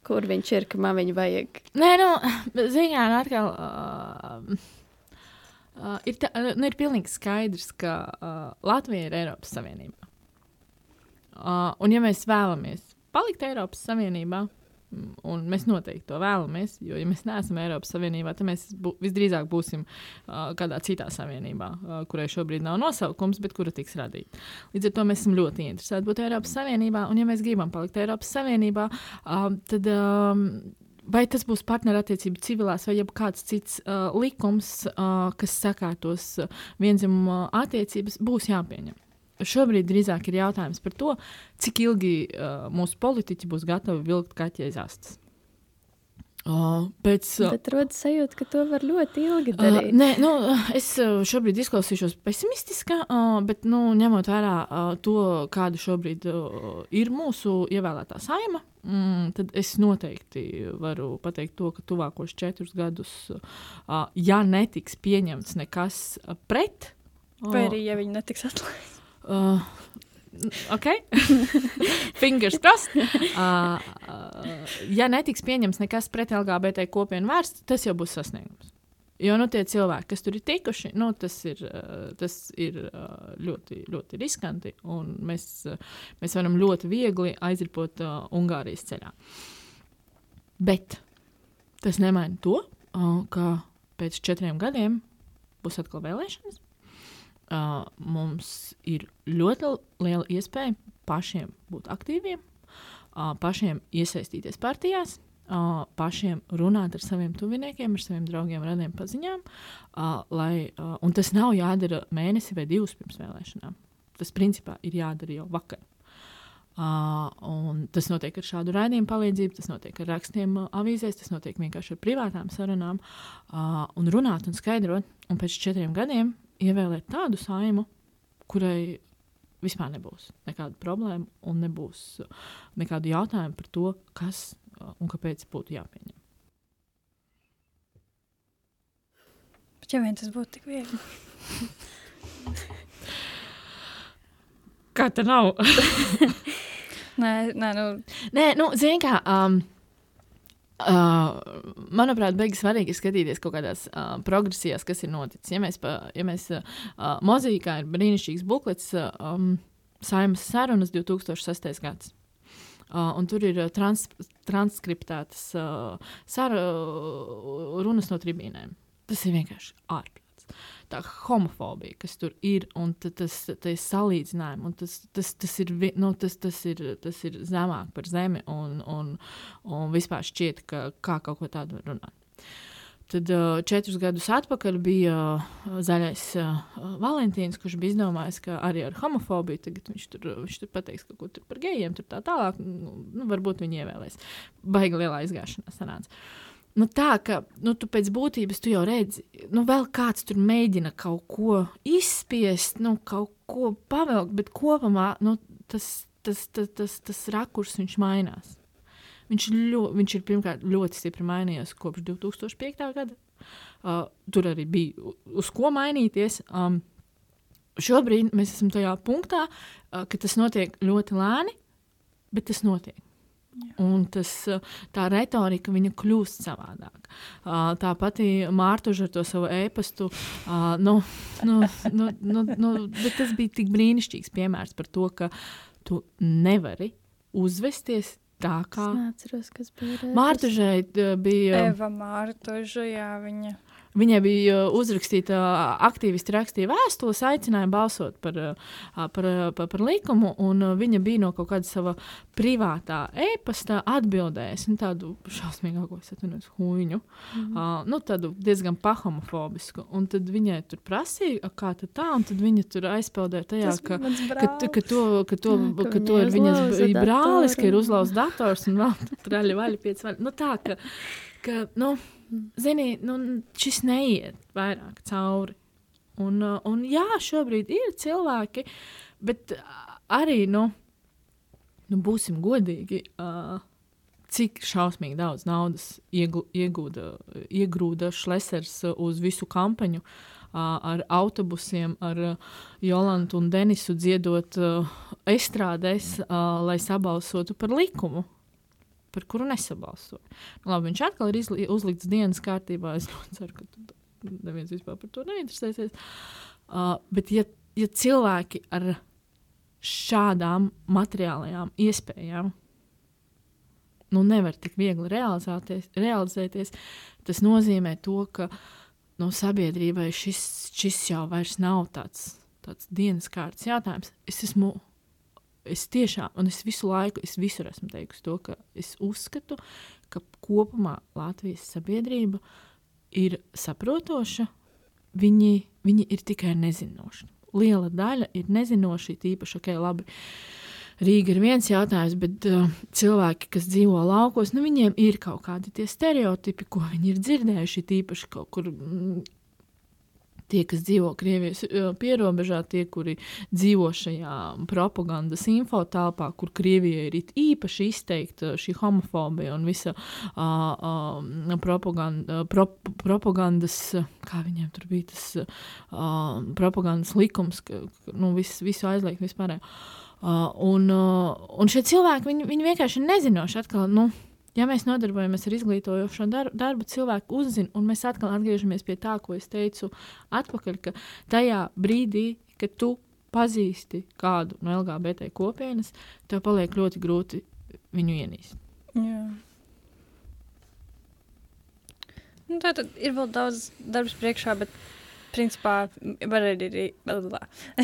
kur viņš ir, ka man viņu vajag. Nē, nu, ziņā atkal. Uh, uh, ir, tā, nu, ir pilnīgi skaidrs, ka uh, Latvija ir Eiropas Savienība. Uh, un, ja mēs vēlamies palikt Eiropas Savienībā, mm, un mēs noteikti to vēlamies, jo, ja mēs neesam Eiropas Savienībā, tad mēs bū, visdrīzāk būsim uh, kādā citā savienībā, uh, kurai šobrīd nav nosaukums, bet kura tiks radīta. Līdz ar to mēs esam ļoti interesēti būt Eiropas Savienībā, un, ja mēs gribam palikt Eiropas Savienībā, uh, tad. Um, Vai tas būs partnerattiecību civilās vai kāds cits uh, likums, uh, kas sakārtos uh, vienzimuma attiecības, būs jāpieņem šobrīd drīzāk ir jautājums par to, cik ilgi uh, mūsu politiķi būs gatavi vilkt kaķi aiz astes. Uh, pēc, uh, Bet rodas sajūta, ka to var ļoti ilgi Uh, darīt. nē, nu, es uh, šobrīd izklausīšos pesimistiski, uh, bet nu, ņemot vērā uh, to, kāda šobrīd uh, ir mūsu ievēlētā saima, mm, tad es noteikti varu pateikt to, ka tuvākos četrus gadus, uh, ja netiks pieņemts nekas uh, pret, Vai arī, ja viņi netiks atlaisti. Uh, ok, fingers crossed. Uh, uh, ja netiks pieņemts nekas pret LGBT kopienu vērsts, tas jau būs sasniegums. Jo nu, tie cilvēki, kas tur ir tikuši, nu, tas ir, uh, tas ir uh, ļoti, ļoti riskanti. Mēs, uh, mēs varam ļoti viegli aizripot uh, Ungārijas ceļā. Bet tas nemaina to, uh, ka pēc četriem gadiem būs atkal vēlēšanas. Uh, mums ir ļoti liela iespēja pašiem būt aktīviem, uh, pašiem iesaistīties partijās, uh, pašiem runāt ar saviem tuviniekiem, ar saviem draugiem, radiem paziņām. Uh, lai, uh, un tas nav jādara mēnesi vai divus pirms vēlēšanām. Tas principā ir jādara jau vakar. Uh, tas notiek ar šādu raidījumu palīdzību, tas notiek ar rakstiem uh, avīzēs, tas notiek vienkārši ar privātām sarunām, uh, un runāt un skaidrot. Un pēc četriem gadiem ievēlēt tādu saimu, kurai vispār nebūs nekāda problēma un nebūs uh, nekādu jautājumu par to, kas uh, un kāpēc būtu jāpieņem. Bet ja vien tas būtu tik viegli. Kā tā nav? Nē, nē nu, Nē, nu, zini, kā. Um, Uh, manuprāt, beigas svarīgi ir skatīties kaut kādās uh, progresijās, kas ir noticis. Ja mēs, pa, ja mēs uh, mozīkā ir brīnišķīgs buklets, uh, um, Saimas sarunas 2006. gads. Uh, un tur ir uh, trans, transkriptētas uh, saru, uh, runas no tribīnēm. Tas ir vienkārši ārprāts. Tā homofobija, kas tur ir, un ta- tas, tas salīdzinājums, un tas, tas, tas, ir, nu, tas, tas, ir, tas ir zemāk par zemi, un, un, un vispār šķiet, ka kā kaut ko tādu var runāt. Tad uh, četrus gadus atpakaļ bija uh, zaļais uh, Valentīns, kurš bija izdomājis, ka arī ar homofobiju tagad viņš tur, viņš tur pateiks kaut ko par gejiem, tur tā tālāk. Nu, nu, varbūt viņi ievēlēs. Baigi lielā izgāšanās sanāca. Nu, tā ka nu, tu pēc būtības tu jau redzi, nu, vēl kāds tur mēģina kaut ko izspiest, nu, kaut ko pavilkt, bet kopumā nu, tas, tas, tas, tas, tas rakurs viņš mainās. Viņš, ļo, viņš ir pirmkārt ļoti stipri mainījies kopš 2005. gada. Uh, tur arī bija uz ko mainīties. Um, šobrīd mēs esam tajā punktā, uh, ka tas notiek ļoti lēni, bet tas notiek. Un tas, uh, tā retorika viņa kļūst savādāk. Uh, tā pati Mārtuža ar to savu e-pastu. Uh, nu, nu, nu, nu, nu, bet tas bija tik brīnišķīgs piemērs par to, ka tu nevari uzvesties tā, Es kā neatceros, kas bija. uh, bija. Eva Mārtoža, jā, viņa. Viņai bija uzrakstīta, aktīvisti rakstīja vēstules, aicināja balsot par, par, par, par likumu, un viņa bija no kaut kāda sava privātā e-pasta atbildējusi nu, tādu šausmīgāko, es atvainojos, huīņu, mm. uh, nu, tādu diezgan pahomofobisku. Un tad viņai tur prasīja, "A, kā tad tā, un tad viņa tur aizpildīja tajā, ka. Ka, ka, to, ka, to, Jā, ka ka, to ir viņas brālis, ka ir uzlauzts dators un vēl traļi vaļi pieci vaļi. Nu, tā, ka, ka nu, zini, nu, šis neiet vairāk cauri. Un, uh, un jā, šobrīd ir cilvēki, bet uh, arī, nu, nu būsim godīgi, uh, cik šausmīgi daudz naudas iegu, iegūda, iegrūda Šlesers uz visu kampaņu. Uh, ar autobusiem, ar Jolantu un Denisu dziedot estrādēs, lai sabalsotu par likumu, par kuru nesabalsoja. Nu, labi, viņš atkal ir izli, uzlikts dienas kārtībā. Es ļoti ceru, ka neviens vispār par to neinteresēsies. Uh, bet, ja, ja cilvēki ar šādām materiālajām iespējām nu, nevar tik viegli realizēties, tas nozīmē to, ka no sabiedrībai šis, šis jau nav tāds, tāds dienas kārtas jautājums. Es esmu, es tiešām, un es visu laiku, es visur esmu teikusi to, ka es uzskatu, ka kopumā Latvijas sabiedrība ir saprotoša, viņi, viņi ir tikai nezinoši. Liela daļa ir nezinoši, tīpaši, ok, labi. Rīga ir viens jautājums, bet uh, cilvēki, kas dzīvo laukos, nu, viņiem ir kaut kādi tie stereotipi, ko viņi ir dzirdējuši. Tīpaši kaut kur mm, tie, kas dzīvo Krievijas pierobežā, tie, kuri dzīvo šajā propagandas infotelpā, kur Krievijai ir īpaši izteikta šī homofobija un visa uh, uh, propaganda, pro, propagandas, kā viņiem tur bija tas uh, propagandas likums, ka nu, vis, visu aizliegt vispār. Uh, un, uh, un šie cilvēki, viņi, viņi vienkārši nezinoši atkal. Nu, ja mēs nodarbojamies ar izglītojošo darbu, darbu cilvēku uzzina, un mēs atkal atgriežamies pie tā, ko es teicu atpakaļ, ka tajā brīdī, kad tu pazīsti kādu no LGBT kopienas, tev paliek ļoti grūti viņu ienīst. Jā. Nu, tā tad ir vēl daudz darbs priekšā, bet principā var arī,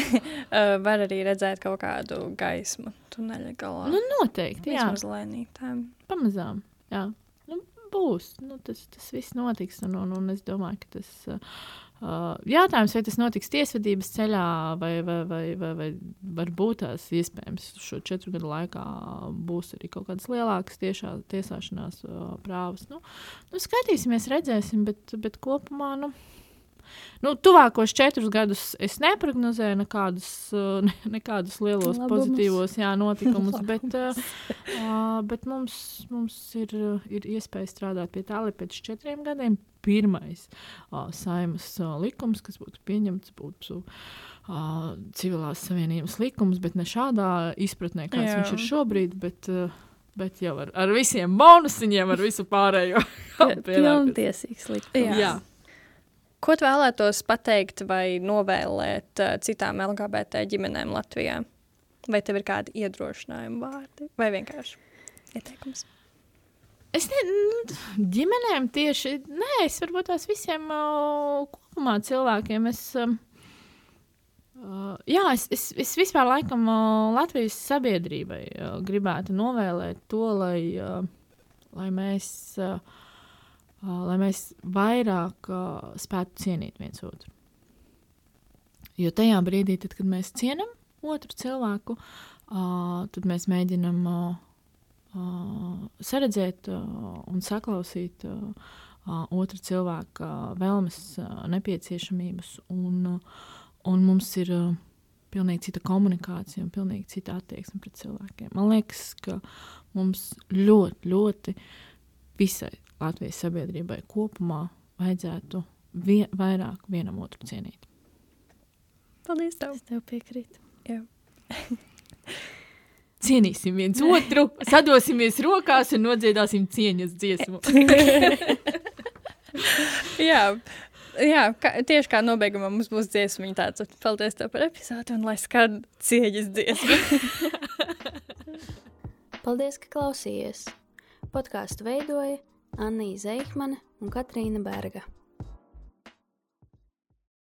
var arī redzēt kaut kādu gaismu tuneļa galā. Nu, noteikti, jā. Vismaz lēnītēm. Pamazām, jā. Nu, būs, nu, tas, tas viss notiks, un, un, un es domāju, ka tas... Uh, jautājums, vai tas notiks tiesvedības ceļā, vai, vai, vai, vai, vai varbūt tās iespējams šo četru gadu laikā būs arī kaut kādas lielākas tiešā, tiesāšanās uh, prāvas. Nu, nu, skatīsimies, redzēsim, bet, bet kopumā. Nu, Nu, tuvākos četrus gadus es neprognozēju nekādus, uh, ne, nekādus lielos Labumus. pozitīvos jā, notikumus, bet, uh, bet mums, mums ir, ir iespēja strādāt pie tā, lai pēc četriem gadiem pirmais uh, saimas uh, likums, kas būtu pieņemts, būtu uh, civilās savienības likums, bet ne šādā izpratnē, kāds jā. viņš ir šobrīd. Bet, uh, bet jau ar, ar visiem bonusiņiem, ar visu pārējo. Pilntiesīgs likums. Jā. jā. Ko tu vēlētos pateikt vai novēlēt uh, citām LGBT ģimenēm Latvijā? Vai tev ir kādi iedrošinājumi vārdi vai vienkārši ieteikums? Es nezinu, ģimenēm tieši, nē, es varbūt tās visiem uh, kopumā cilvēkiem. Es, uh, jā, es, es, es vispār laikam Latvijas sabiedrībai gribētu novēlēt to, lai, lai mēs. Uh, lai mēs vairāk spētu cienīt viens otru. Jo tajā brīdī, tad, kad mēs cienām otru cilvēku, tad mēs mēģinām saredzēt un saklausīt otru cilvēku vēlmes, nepieciešamības, un, un mums ir pilnīgi cita komunikācija un pilnīgi cita attieksme pret cilvēkiem. Man liekas, ka mums ļoti, ļoti visai Latvijas sabiedrībai kopumā vajadzētu vien, vairāk vienam otru cienīt. Paldies! Tev. Es tev piekrītu. Jā. Cienīsim viens otru, sadosimies rokās un nodziedāsim cieņas dziesmu. jā, jā kā, tieši kā nobeigumā mums būs dziesma, tāds - paldies tev par epizodi un lai skan cieņas dziesmu. paldies, ka klausījies! Podkāstu veidoja Annija Zeihmane un Katrīna Berga.